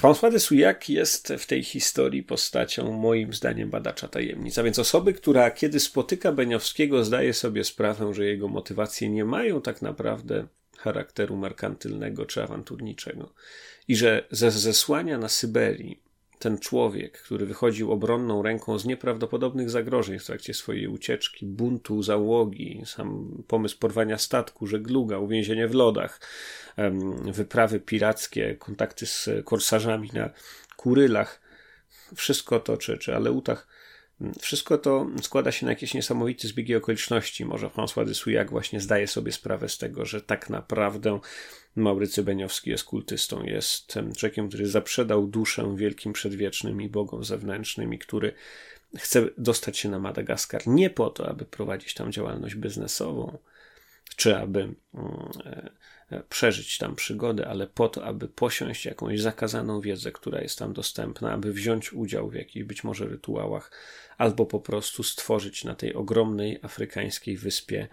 François de Souillac jest w tej historii postacią, moim zdaniem, badacza tajemnic. A więc osoby, która kiedy spotyka Beniowskiego, zdaje sobie sprawę, że jego motywacje nie mają tak naprawdę charakteru merkantylnego czy awanturniczego. I że ze zesłania na Syberii ten człowiek, który wychodził obronną ręką z nieprawdopodobnych zagrożeń w trakcie swojej ucieczki, buntu załogi, sam pomysł porwania statku, żegluga, uwięzienie w lodach, wyprawy pirackie, kontakty z korsarzami na Kurylach, wszystko to, czy, czy Aleutach, wszystko to składa się na jakieś niesamowite zbiegi okoliczności. Może François de Souillac właśnie zdaje sobie sprawę z tego, że tak naprawdę Maurycy Beniowski jest kultystą, jest człowiekiem, który zaprzedał duszę wielkim przedwiecznym i bogom zewnętrznym i który chce dostać się na Madagaskar nie po to, aby prowadzić tam działalność biznesową, czy aby mm, e, przeżyć tam przygodę, ale po to, aby posiąść jakąś zakazaną wiedzę, która jest tam dostępna, aby wziąć udział w jakichś być może rytuałach, albo po prostu stworzyć na tej ogromnej afrykańskiej wyspie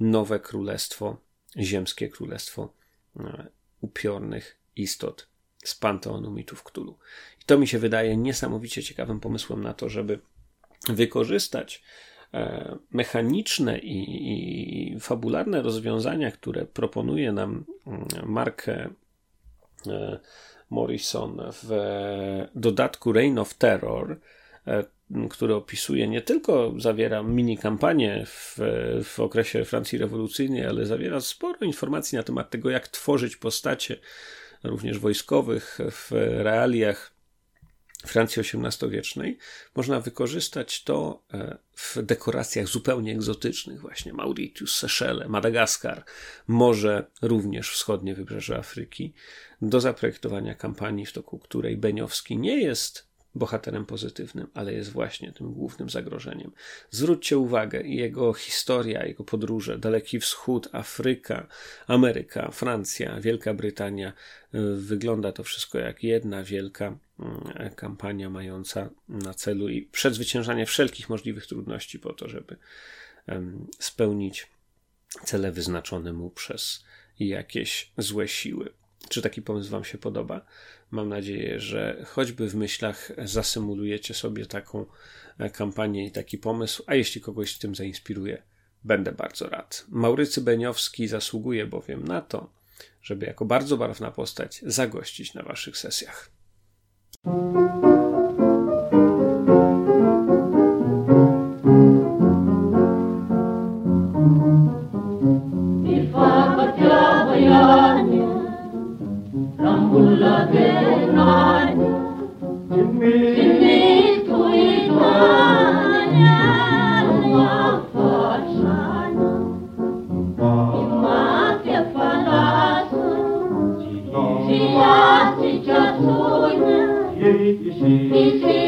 nowe królestwo, ziemskie królestwo e, upiornych istot z panteonu mitów Cthulhu. I to mi się wydaje niesamowicie ciekawym pomysłem na to, żeby wykorzystać mechaniczne i, i fabularne rozwiązania, które proponuje nam mm, Mark e, Morrison w dodatku Reign of Terror, e, który opisuje nie tylko zawiera mini kampanię w, w okresie Francji rewolucyjnej, ale zawiera sporo informacji na temat tego, jak tworzyć postacie, również wojskowych, w realiach Francji XVIII-wiecznej, można wykorzystać to e, w dekoracjach zupełnie egzotycznych, właśnie Mauritius, Seszele, Madagaskar, może również wschodnie wybrzeże Afryki, do zaprojektowania kampanii, w toku której Beniowski nie jest bohaterem pozytywnym, ale jest właśnie tym głównym zagrożeniem. Zwróćcie uwagę, jego historia, jego podróże, Daleki Wschód, Afryka, Ameryka, Francja, Wielka Brytania, wygląda to wszystko jak jedna wielka mm, kampania mająca na celu i przezwyciężanie wszelkich możliwych trudności po to, żeby spełnić cele wyznaczone mu przez jakieś złe siły. Czy taki pomysł Wam się podoba? Mam nadzieję, że choćby w myślach zasymulujecie sobie taką e, kampanię i taki pomysł, a jeśli kogoś w tym zainspiruje, będę bardzo rad. Maurycy Beniowski zasługuje bowiem na to, żeby jako bardzo barwna postać zagościć na Waszych sesjach. Thank you.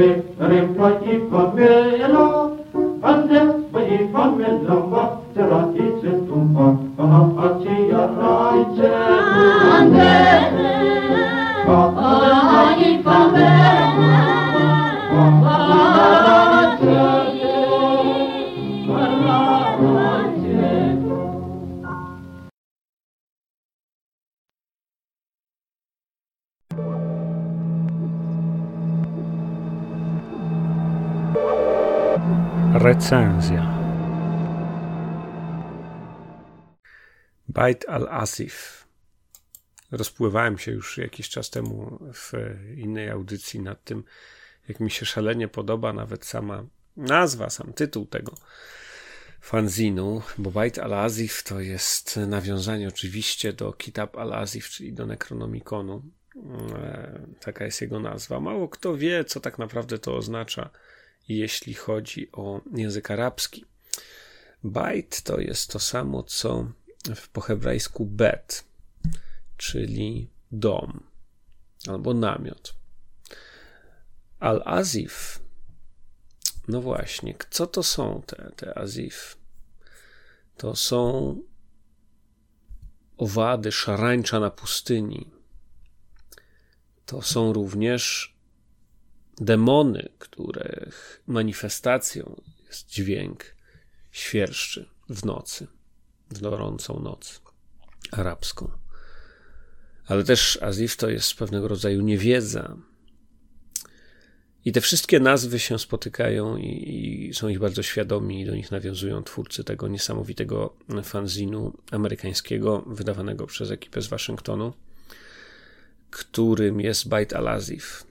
Recenzja Bait al-Asif Rozpływałem się już jakiś czas temu w innej audycji nad tym, jak mi się szalenie podoba nawet sama nazwa, sam tytuł tego fanzinu, bo Bait al-Azif to jest nawiązanie oczywiście do Kitab al-Azif, czyli do Necronomiconu. E, taka jest jego nazwa. Mało kto wie, co tak naprawdę to oznacza jeśli chodzi o język arabski. Bajt to jest to samo, co po hebrajsku bet, czyli dom albo namiot. Al-Azif, no właśnie, co to są te, te Azif? To są owady, szarańcza na pustyni. To są również demony, których manifestacją jest dźwięk świerszczy w nocy, w gorącą noc arabską. Ale też Azif to jest pewnego rodzaju niewiedza. I te wszystkie nazwy się spotykają i, i, są ich bardzo świadomi i do nich nawiązują twórcy tego niesamowitego fanzinu amerykańskiego wydawanego przez ekipę z Waszyngtonu, którym jest Bait al-Azif.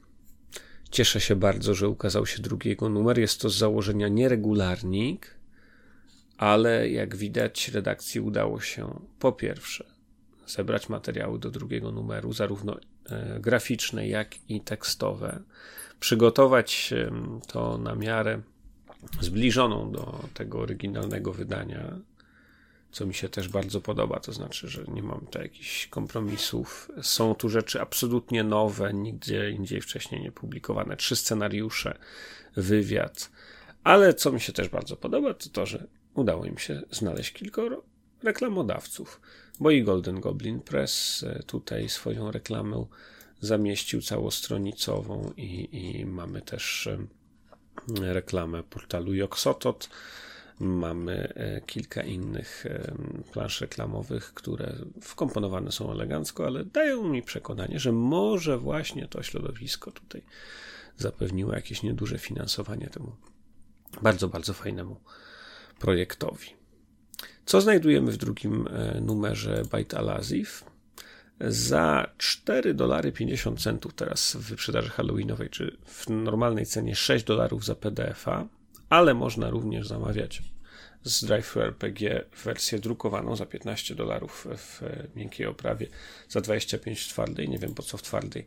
Cieszę się bardzo, że ukazał się drugi jego numer. Jest to z założenia nieregularnik, ale jak widać, redakcji udało się po pierwsze zebrać materiały do drugiego numeru, zarówno e, graficzne, jak i tekstowe, przygotować to na miarę zbliżoną do tego oryginalnego wydania, co mi się też bardzo podoba, to znaczy, że nie mam tu jakichś kompromisów. Są tu rzeczy absolutnie nowe, nigdzie indziej wcześniej nie publikowane. Trzy scenariusze, wywiad. Ale co mi się też bardzo podoba, to to, że udało im się znaleźć kilkoro reklamodawców, bo i Golden Goblin Press e, tutaj swoją reklamę zamieścił całostronicową i, i mamy też e, reklamę portalu Joksotot. Mamy e, kilka innych plansz reklamowych, które wkomponowane są elegancko, ale dają mi przekonanie, że może właśnie to środowisko tutaj zapewniło jakieś nieduże finansowanie temu bardzo, bardzo fajnemu projektowi. Co znajdujemy w drugim e, numerze Byte Alazif? Za 4 dolary 50 centów teraz w wyprzedaży halloweenowej, czy w normalnej cenie 6 dolarów za PDF-a, ale można również zamawiać z Drive RPG wersję drukowaną za 15 dolarów w miękkiej oprawie, za 25 w twardej. Nie wiem po co w twardej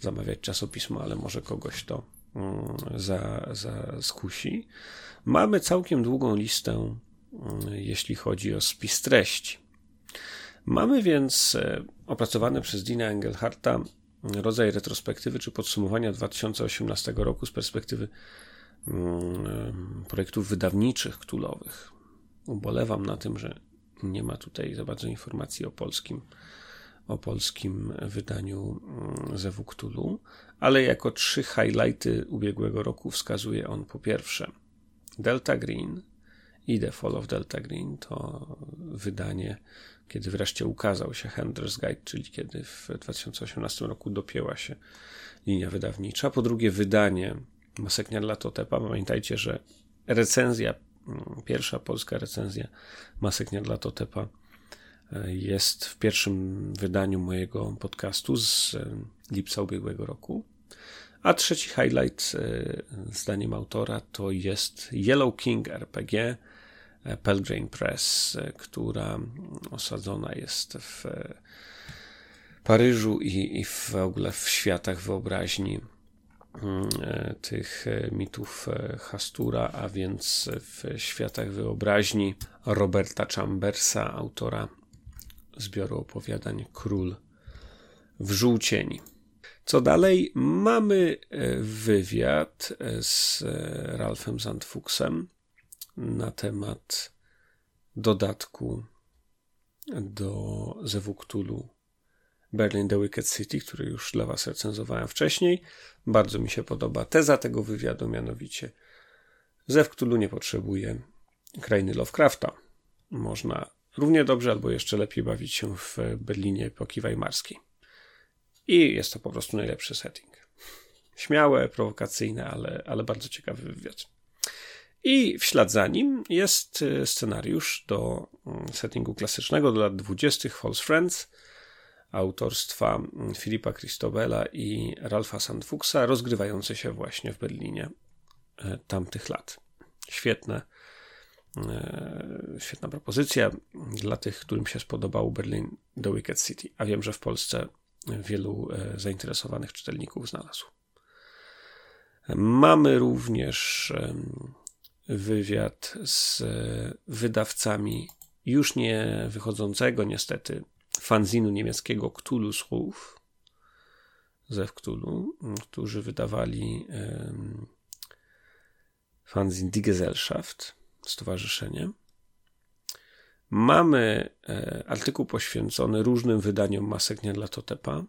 zamawiać czasopismo, ale może kogoś to mm, za, za skusi. Mamy całkiem długą listę, mm, jeśli chodzi o spis treści. Mamy więc e, opracowany przez Dina Engelharta rodzaj retrospektywy czy podsumowania 2018 roku z perspektywy mm, projektów wydawniczych ktulowych. Ubolewam na tym, że nie ma tutaj za bardzo informacji o polskim, o polskim wydaniu mm, Zewu Cthulhu, ale jako trzy highlighty ubiegłego roku wskazuje on po pierwsze Delta Green i The Fall of Delta Green to wydanie, kiedy wreszcie ukazał się Handler's Guide, czyli kiedy w 2018 roku dopięła się linia wydawnicza. Po drugie, wydanie Maseknia dla Totepa. Pamiętajcie, że recenzja, mm, pierwsza polska recenzja Maseknia dla Totepa e, jest w pierwszym wydaniu mojego podcastu z e, lipca ubiegłego roku. A trzeci highlight, e, zdaniem autora, to jest Yellow King RPG e, Pelgrane Press, e, która osadzona jest w Paryżu i, i w ogóle w światach wyobraźni mm, tych mitów Hastura, a więc w światach wyobraźni Roberta Chambersa, autora zbioru opowiadań Król w żółcieni. Co dalej? Mamy e, wywiad e, z e, Ralphem Zandfuchsem na temat dodatku do Zewuktulu Berlin The Wicked City, który już dla Was recenzowałem wcześniej. Bardzo mi się podoba teza tego wywiadu, mianowicie Zew Cthulhu nie potrzebuje krainy Lovecrafta. Można równie dobrze albo jeszcze lepiej bawić się w Berlinie epoki weimarskiej. I jest to po prostu najlepszy setting. Śmiałe, prowokacyjne, ale, ale bardzo ciekawy wywiad. I w ślad za nim jest e, scenariusz do mm, settingu klasycznego do lat 20. False Friends autorstwa mm, Filipa Christobela i Ralfa Sandfuchsa, rozgrywający się właśnie w Berlinie e, tamtych lat. Świetne, e, świetna propozycja dla tych, którym się spodobał Berlin The Wicked City. A wiem, że w Polsce wielu e, zainteresowanych czytelników znalazł. Mamy również wywiad z e, wydawcami już nie wychodzącego niestety fanzinu niemieckiego Cthulhu Słów ze Cthulhu, którzy wydawali fanzin Die Gesellschaft, stowarzyszenie. Mamy e, artykuł poświęcony różnym wydaniom masek dla Totepa.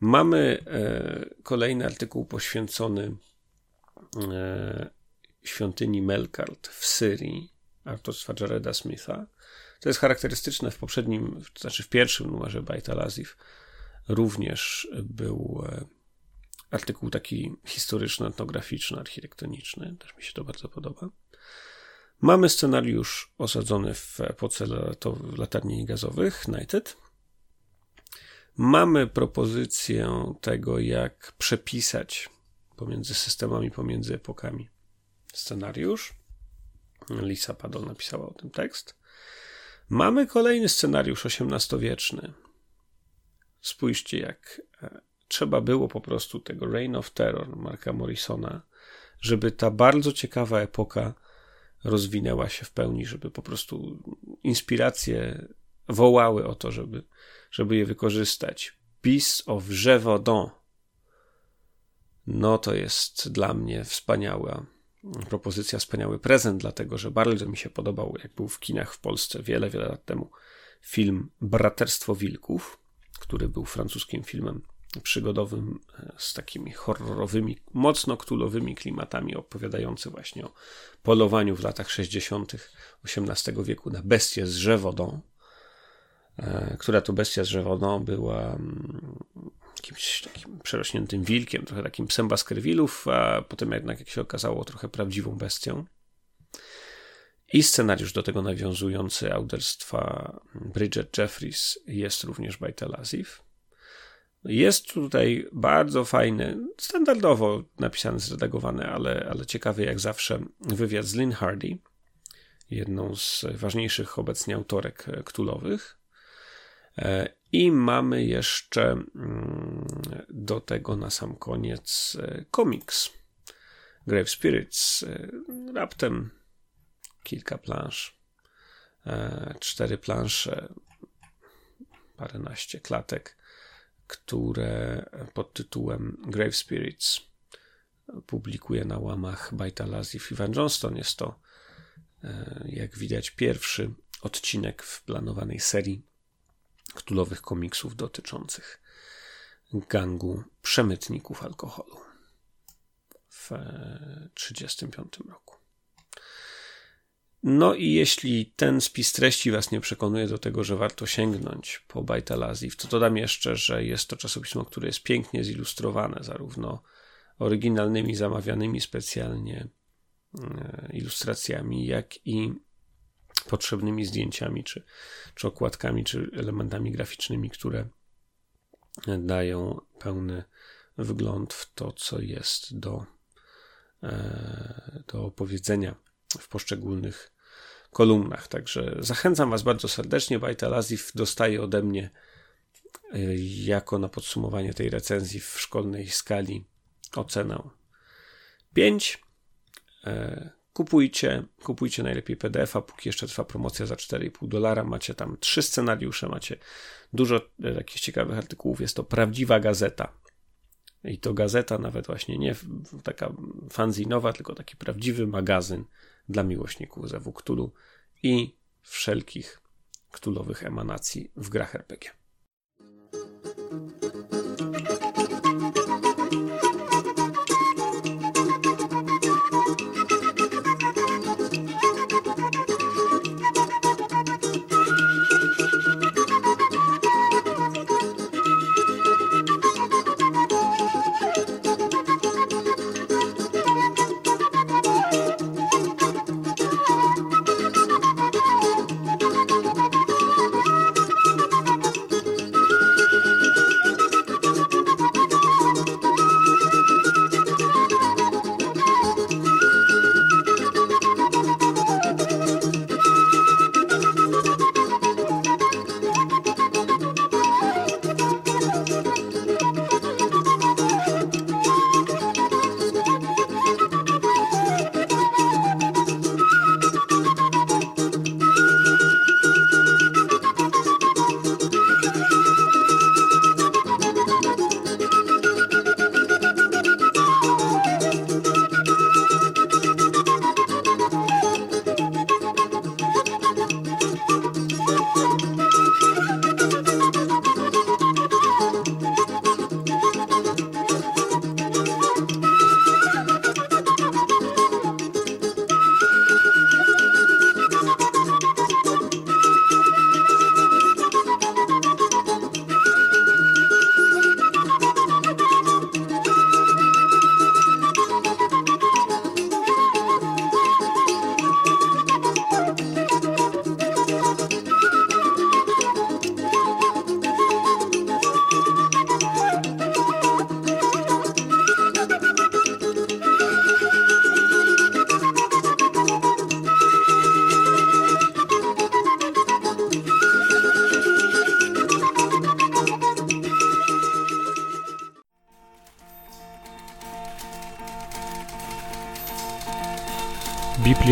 Mamy e, kolejny artykuł poświęcony e, świątyni Melkart w Syrii autorstwa Jareda Smitha. To jest charakterystyczne w poprzednim, to znaczy w pierwszym numerze Bajta Lazif również był artykuł taki historyczno-etnograficzny, architektoniczny. Też mi się to bardzo podoba. Mamy scenariusz osadzony w epoce latarni gazowych, Nighted. Mamy propozycję tego, jak przepisać pomiędzy systemami, pomiędzy epokami scenariusz. Lisa Padol napisała o tym tekst. Mamy kolejny scenariusz XVIII-wieczny. Spójrzcie, jak e, trzeba było po prostu tego Reign of Terror Marka Morrisona, żeby ta bardzo ciekawa epoka rozwinęła się w pełni, żeby po prostu inspiracje wołały o to, żeby, żeby je wykorzystać. Beasts of Gévaudan. No to jest dla mnie wspaniała propozycja, wspaniały prezent, dlatego że bardzo mi się podobał, jak był w kinach w Polsce wiele, wiele lat temu film Braterstwo Wilków, który był francuskim filmem przygodowym e, z takimi horrorowymi, mocno ktulowymi klimatami, opowiadający właśnie o polowaniu w latach 60. XVIII wieku na bestię z Żewodą, e, która to bestia z Żewodą była mm, jakimś takim przerośniętym wilkiem, trochę takim psem Baskervillów, a potem jednak, jak się okazało, trochę prawdziwą bestią. I scenariusz do tego nawiązujący autorstwa Bridget Jeffries jest również by Tel jest tutaj bardzo fajny, standardowo napisany, zredagowany, ale, ale ciekawy jak zawsze wywiad z Lynn Hardy, jedną z ważniejszych obecnie autorek ktulowych. E, I mamy jeszcze mm, do tego na sam koniec e, komiks Grave Spirits. E, raptem kilka plansz, cztery plansze, paręnaście klatek które pod tytułem Grave Spirits publikuje na łamach Bajtalazif Ivan Johnston. Jest to, e, jak widać, pierwszy odcinek w planowanej serii ktulowych komiksów dotyczących gangu przemytników alkoholu w 1935 roku. No i jeśli ten spis treści Was nie przekonuje do tego, że warto sięgnąć po Bajtalazif, to dodam jeszcze, że jest to czasopismo, które jest pięknie zilustrowane, zarówno oryginalnymi, zamawianymi specjalnie e, ilustracjami, jak i potrzebnymi zdjęciami, czy, czy okładkami, czy elementami graficznymi, które dają pełny wgląd w to, co jest do, e, do opowiedzenia w poszczególnych kolumnach. Także zachęcam Was bardzo serdecznie. Bajta Azif dostaje ode mnie y, jako na podsumowanie tej recenzji w szkolnej skali ocenę 5. E, kupujcie, kupujcie najlepiej PDF-a, póki jeszcze trwa promocja za 4,5 dolara. Macie tam trzy scenariusze, macie dużo e, jakichś ciekawych artykułów. Jest to prawdziwa gazeta. I to gazeta, nawet właśnie nie taka fanzinowa, tylko taki prawdziwy magazyn dla miłośników zewu Cthulhu i wszelkich ktulowych emanacji w grach RPG.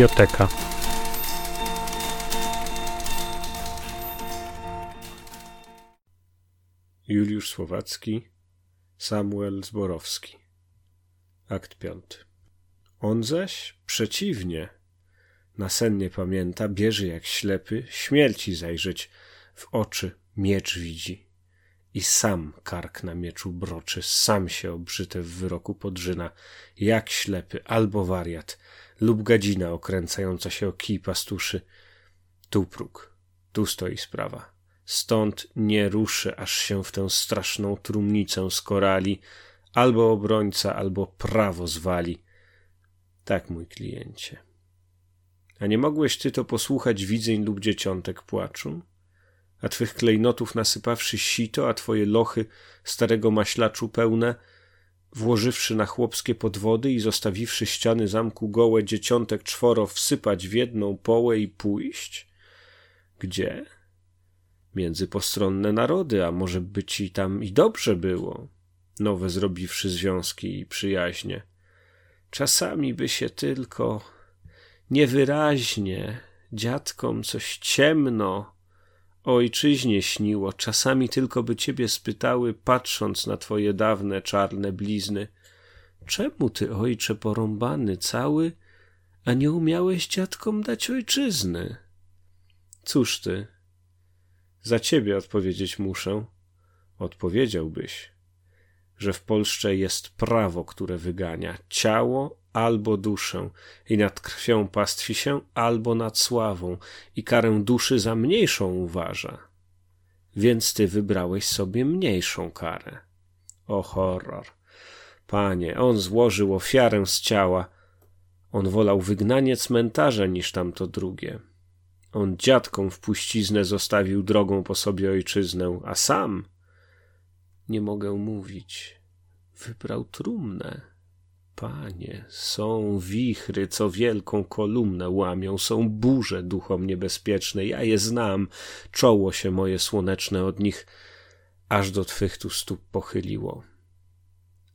Biblioteka. Juliusz Słowacki, Samuel Zborowski. Akt piąty. On zaś przeciwnie, nasennie pamięta, bierze jak ślepy, śmierci zajrzeć w oczy miecz widzi. I sam kark na mieczu broczy, sam się obrzyte w wyroku podrzyna, jak ślepy, albo wariat, lub gadzina okręcająca się o kij pastuszy. Tu próg, tu stoi sprawa. Stąd nie ruszy, aż się w tę straszną trumnicę skorali, albo obrońca, albo prawo zwali. Tak, mój kliencie. A nie mogłeś ty to posłuchać widzeń lub dzieciątek płaczu? A twych klejnotów nasypawszy sito, a twoje lochy starego maślaczu pełne, włożywszy na chłopskie podwody i zostawiwszy ściany zamku gołe dzieciątek czworo wsypać w jedną połę i pójść? Gdzie? Między postronne narody, a może by ci tam i dobrze było, nowe zrobiwszy związki i przyjaźnie. Czasami by się tylko niewyraźnie dziadkom coś ciemno ojczyźnie śniło, czasami tylko by ciebie spytały, patrząc na twoje dawne czarne blizny. Czemu ty, ojcze, porąbany cały, a nie umiałeś dziadkom dać ojczyzny? Cóż ty? Za ciebie odpowiedzieć muszę. Odpowiedziałbyś, że w Polsce jest prawo, które wygania ciało albo duszę i nad krwią pastwi się albo nad sławą i karę duszy za mniejszą uważa. Więc ty wybrałeś sobie mniejszą karę. O horror! Panie, on złożył ofiarę z ciała. On wolał wygnanie cmentarza niż tamto drugie. On dziadkom w puściznę zostawił drogą po sobie ojczyznę, a sam nie mogę mówić. Wybrał trumnę. Panie, są wichry, co wielką kolumnę łamią, są burze duchom niebezpieczne, ja je znam, czoło się moje słoneczne od nich aż do twych tu stóp pochyliło.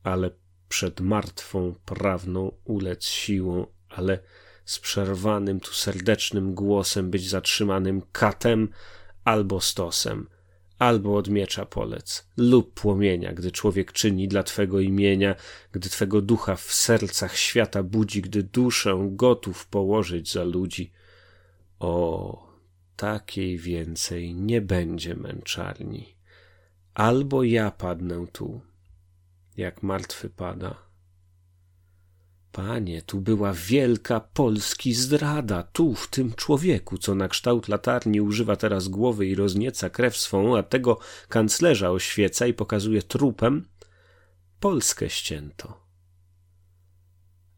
Ale przed martwą prawną ulec siłą, ale z przerwanym tu serdecznym głosem być zatrzymanym katem albo stosem, albo od miecza polec, lub płomienia, gdy człowiek czyni dla Twego imienia, gdy Twego ducha w sercach świata budzi, gdy duszę gotów położyć za ludzi. O, takiej więcej nie będzie męczarni. Albo ja padnę tu, jak martwy pada, Panie, tu była wielka polski zdrada, tu, w tym człowieku, co na kształt latarni używa teraz głowy i roznieca krew swą, a tego kanclerza oświeca i pokazuje trupem, Polskę ścięto.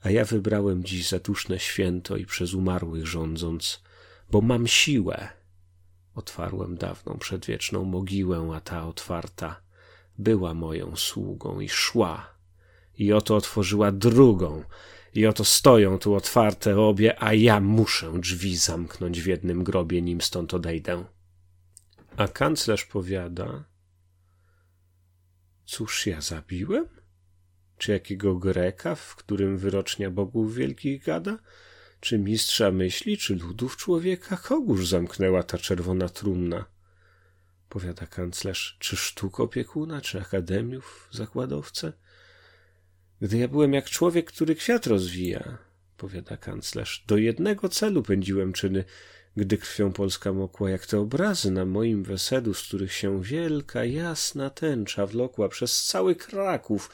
A ja wybrałem dziś zatuszne święto i przez umarłych rządząc, bo mam siłę. Otwarłem dawną przedwieczną mogiłę, a ta otwarta była moją sługą i szła i oto otworzyła drugą. I oto stoją tu otwarte obie, a ja muszę drzwi zamknąć w jednym grobie, nim stąd odejdę. A kanclerz powiada: Cóż ja zabiłem? Czy jakiego Greka, w którym wyrocznia bogów wielkich gada? Czy mistrza myśli, czy ludów człowieka? Kogóż zamknęła ta czerwona trumna? Powiada kanclerz, czy sztuk opiekuna, czy akademiów zakładowcę? Gdy ja byłem jak człowiek, który kwiat rozwija, powiada kanclerz, do jednego celu pędziłem czyny, gdy krwią Polska mokła, jak te obrazy na moim weselu, z których się wielka, jasna tęcza wlokła przez cały Kraków,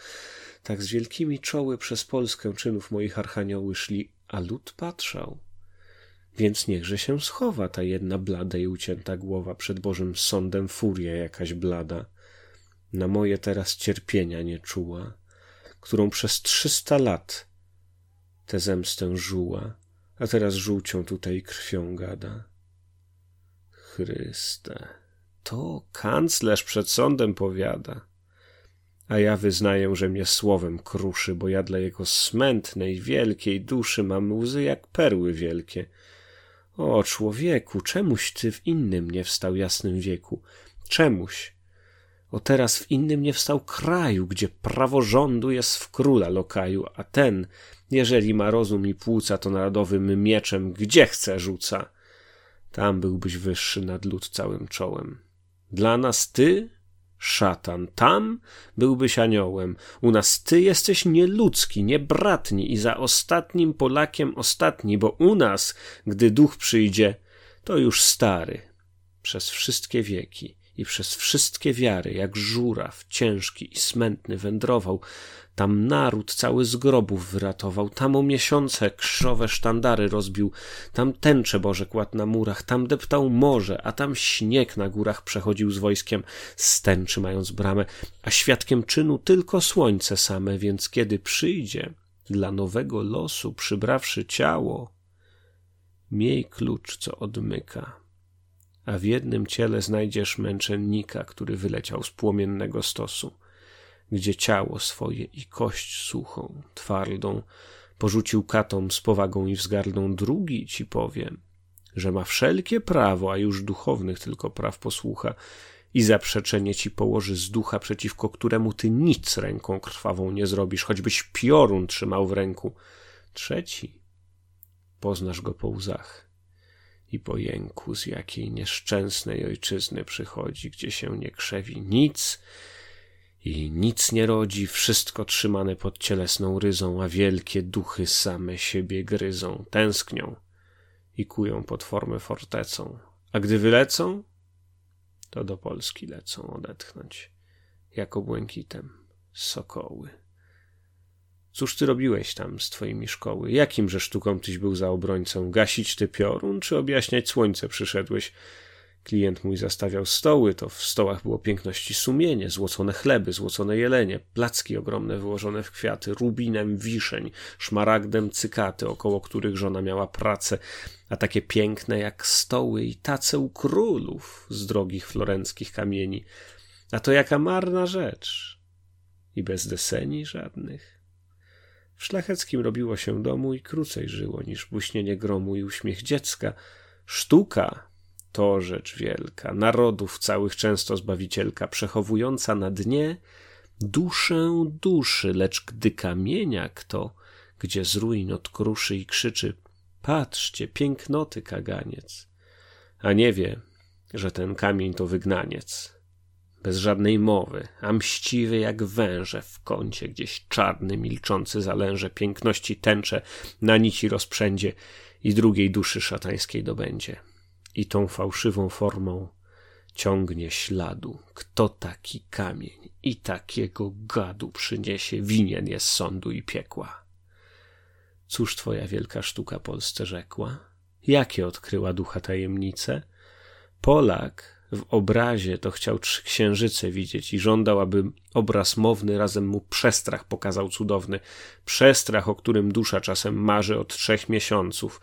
tak z wielkimi czoły przez Polskę czynów moich archanioły szli, a lud patrzał. Więc niechże się schowa ta jedna blada i ucięta głowa przed Bożym sądem furia jakaś blada. Na moje teraz cierpienia nie czuła którą przez trzysta lat tę zemstę żuła, a teraz żółcią tutaj krwią gada. Chryste, to kanclerz przed sądem powiada, a ja wyznaję, że mnie słowem kruszy, bo ja dla jego smętnej, wielkiej duszy mam łzy jak perły wielkie. O, człowieku, czemuś ty w innym nie wstał jasnym wieku? Czemuś O teraz w innym nie wstał kraju, gdzie praworządu jest w króla lokaju, a ten, jeżeli ma rozum i płuca, to narodowym mieczem gdzie chce rzuca. Tam byłbyś wyższy nad lud całym czołem. Dla nas ty, szatan, tam byłbyś aniołem. U nas ty jesteś nieludzki, niebratni i za ostatnim Polakiem ostatni, bo u nas, gdy duch przyjdzie, to już stary, przez wszystkie wieki i przez wszystkie wiary, jak żuraw, ciężki i smętny wędrował, tam naród cały z grobów wyratował, tam o miesiące krzowe sztandary rozbił, tam tęcze Boże kładł na murach, tam deptał morze, a tam śnieg na górach przechodził z wojskiem, stęczy mając bramę, a świadkiem czynu tylko słońce same, więc kiedy przyjdzie, dla nowego losu przybrawszy ciało, miej klucz, co odmyka a w jednym ciele znajdziesz męczennika, który wyleciał z płomiennego stosu, gdzie ciało swoje i kość suchą, twardą, porzucił katom z powagą i wzgardą, drugi ci powiem, że ma wszelkie prawo, a już duchownych tylko praw posłucha, i zaprzeczenie ci położy z ducha, przeciwko któremu ty nic ręką krwawą nie zrobisz, choćbyś piorun trzymał w ręku. Trzeci, poznasz go po łzach i po jęku, z jakiej nieszczęsnej ojczyzny przychodzi, gdzie się nie krzewi nic i nic nie rodzi, wszystko trzymane pod cielesną ryzą, a wielkie duchy same siebie gryzą, tęsknią i kują pod formę fortecą. A gdy wylecą, to do Polski lecą odetchnąć, jako błękitem sokoły. Cóż ty robiłeś tam z twoimi szkoły? Jakimże sztuką tyś był za obrońcą? Gasić ty piorun, czy objaśniać słońce przyszedłeś? Klient mój zastawiał stoły, to w stołach było piękności sumienie, złocone chleby, złocone jelenie, placki ogromne wyłożone w kwiaty, rubinem wiszeń, szmaragdem cykaty, około których żona miała pracę, a takie piękne jak stoły i tace u królów z drogich florenckich kamieni. A to jaka marna rzecz! I bez deseni żadnych. W szlacheckim robiło się domu i krócej żyło niż buśnienie gromu i uśmiech dziecka. Sztuka to rzecz wielka, narodów całych często zbawicielka, przechowująca na dnie duszę duszy, lecz gdy kamienia kto, gdzie z ruin odkruszy i krzyczy patrzcie, pięknoty kaganiec, a nie wie, że ten kamień to wygnaniec bez żadnej mowy, a mściwy jak węże w kącie, gdzieś czarny, milczący zalęże piękności tęcze na nici rozprzędzie i drugiej duszy szatańskiej dobędzie. I tą fałszywą formą ciągnie śladu, kto taki kamień i takiego gadu przyniesie, winien jest sądu i piekła. Cóż twoja wielka sztuka Polsce rzekła? Jakie odkryła ducha tajemnice? Polak w obrazie to chciał trzy księżyce widzieć i żądał, aby obraz mowny razem mu przestrach pokazał cudowny. Przestrach, o którym dusza czasem marzy od trzech miesiąców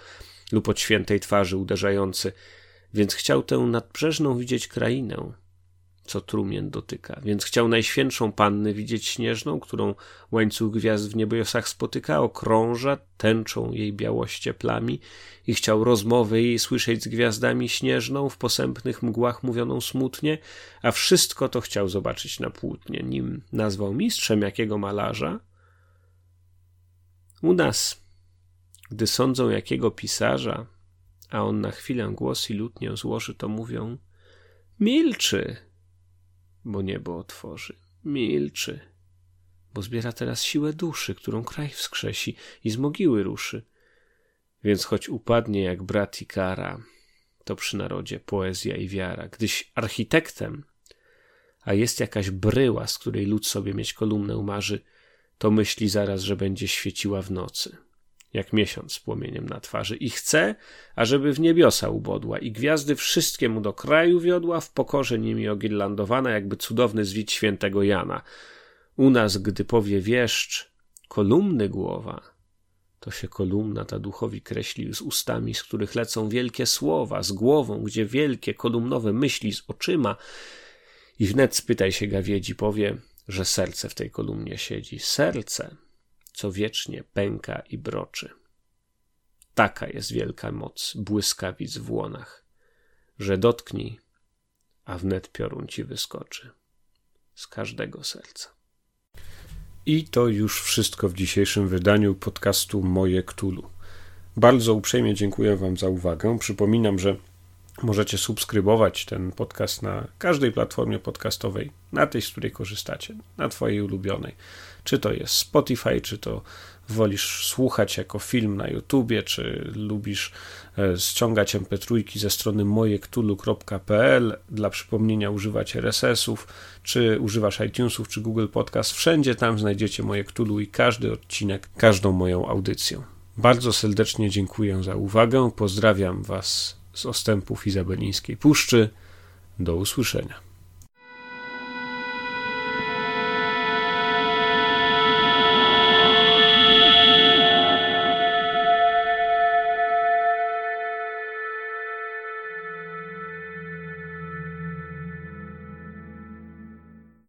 lub od świętej twarzy uderzający. Więc chciał tę nadbrzeżną widzieć krainę, co trumien dotyka. Więc chciał najświętszą pannę widzieć śnieżną, którą łańcuch gwiazd w niebiosach spotyka, okrąża tęczą jej białoście plami i chciał rozmowy jej słyszeć z gwiazdami śnieżną, w posępnych mgłach mówioną smutnie, a wszystko to chciał zobaczyć na płótnie, nim nazwał mistrzem jakiego malarza. U nas, gdy sądzą jakiego pisarza, a on na chwilę głos i lutnię złoży, to mówią milczy, bo niebo otworzy. Milczy, bo zbiera teraz siłę duszy, którą kraj wskrzesi i z mogiły ruszy. Więc choć upadnie jak brat i kara, to przy narodzie poezja i wiara. Gdyś architektem, a jest jakaś bryła, z której lud sobie mieć kolumnę marzy, to myśli zaraz, że będzie świeciła w nocy jak miesiąc z płomieniem na twarzy i chce, ażeby w niebiosa ubodła i gwiazdy wszystkie mu do kraju wiodła, w pokorze nimi ogirlandowana, jakby cudowny zwit świętego Jana. U nas, gdy powie wieszcz, kolumny głowa, to się kolumna ta duchowi kreśli z ustami, z których lecą wielkie słowa, z głową, gdzie wielkie kolumnowe myśli, z oczyma. I wnet spytaj się gawiedzi, powie, że serce w tej kolumnie siedzi. Serce co wiecznie pęka i broczy. Taka jest wielka moc błyskawic w łonach, że dotknij, a wnet piorun ci wyskoczy. z każdego serca. I to już wszystko w dzisiejszym wydaniu podcastu Moje Ktulu. Bardzo uprzejmie dziękuję Wam za uwagę. Przypominam, że możecie subskrybować ten podcast na każdej platformie podcastowej, na tej, z której korzystacie, na Twojej ulubionej. Czy to jest Spotify, czy to wolisz słuchać jako film na YouTubie, czy lubisz e, ściągać mp3 ze strony mojektulu.pl, dla przypomnienia używać RSS-ów, czy używasz iTunesów, czy Google Podcast, wszędzie tam znajdziecie moje Ktulu i każdy odcinek, każdą moją audycję. Bardzo serdecznie dziękuję za uwagę, pozdrawiam Was z ostępów Izabelińskiej Puszczy. Do usłyszenia.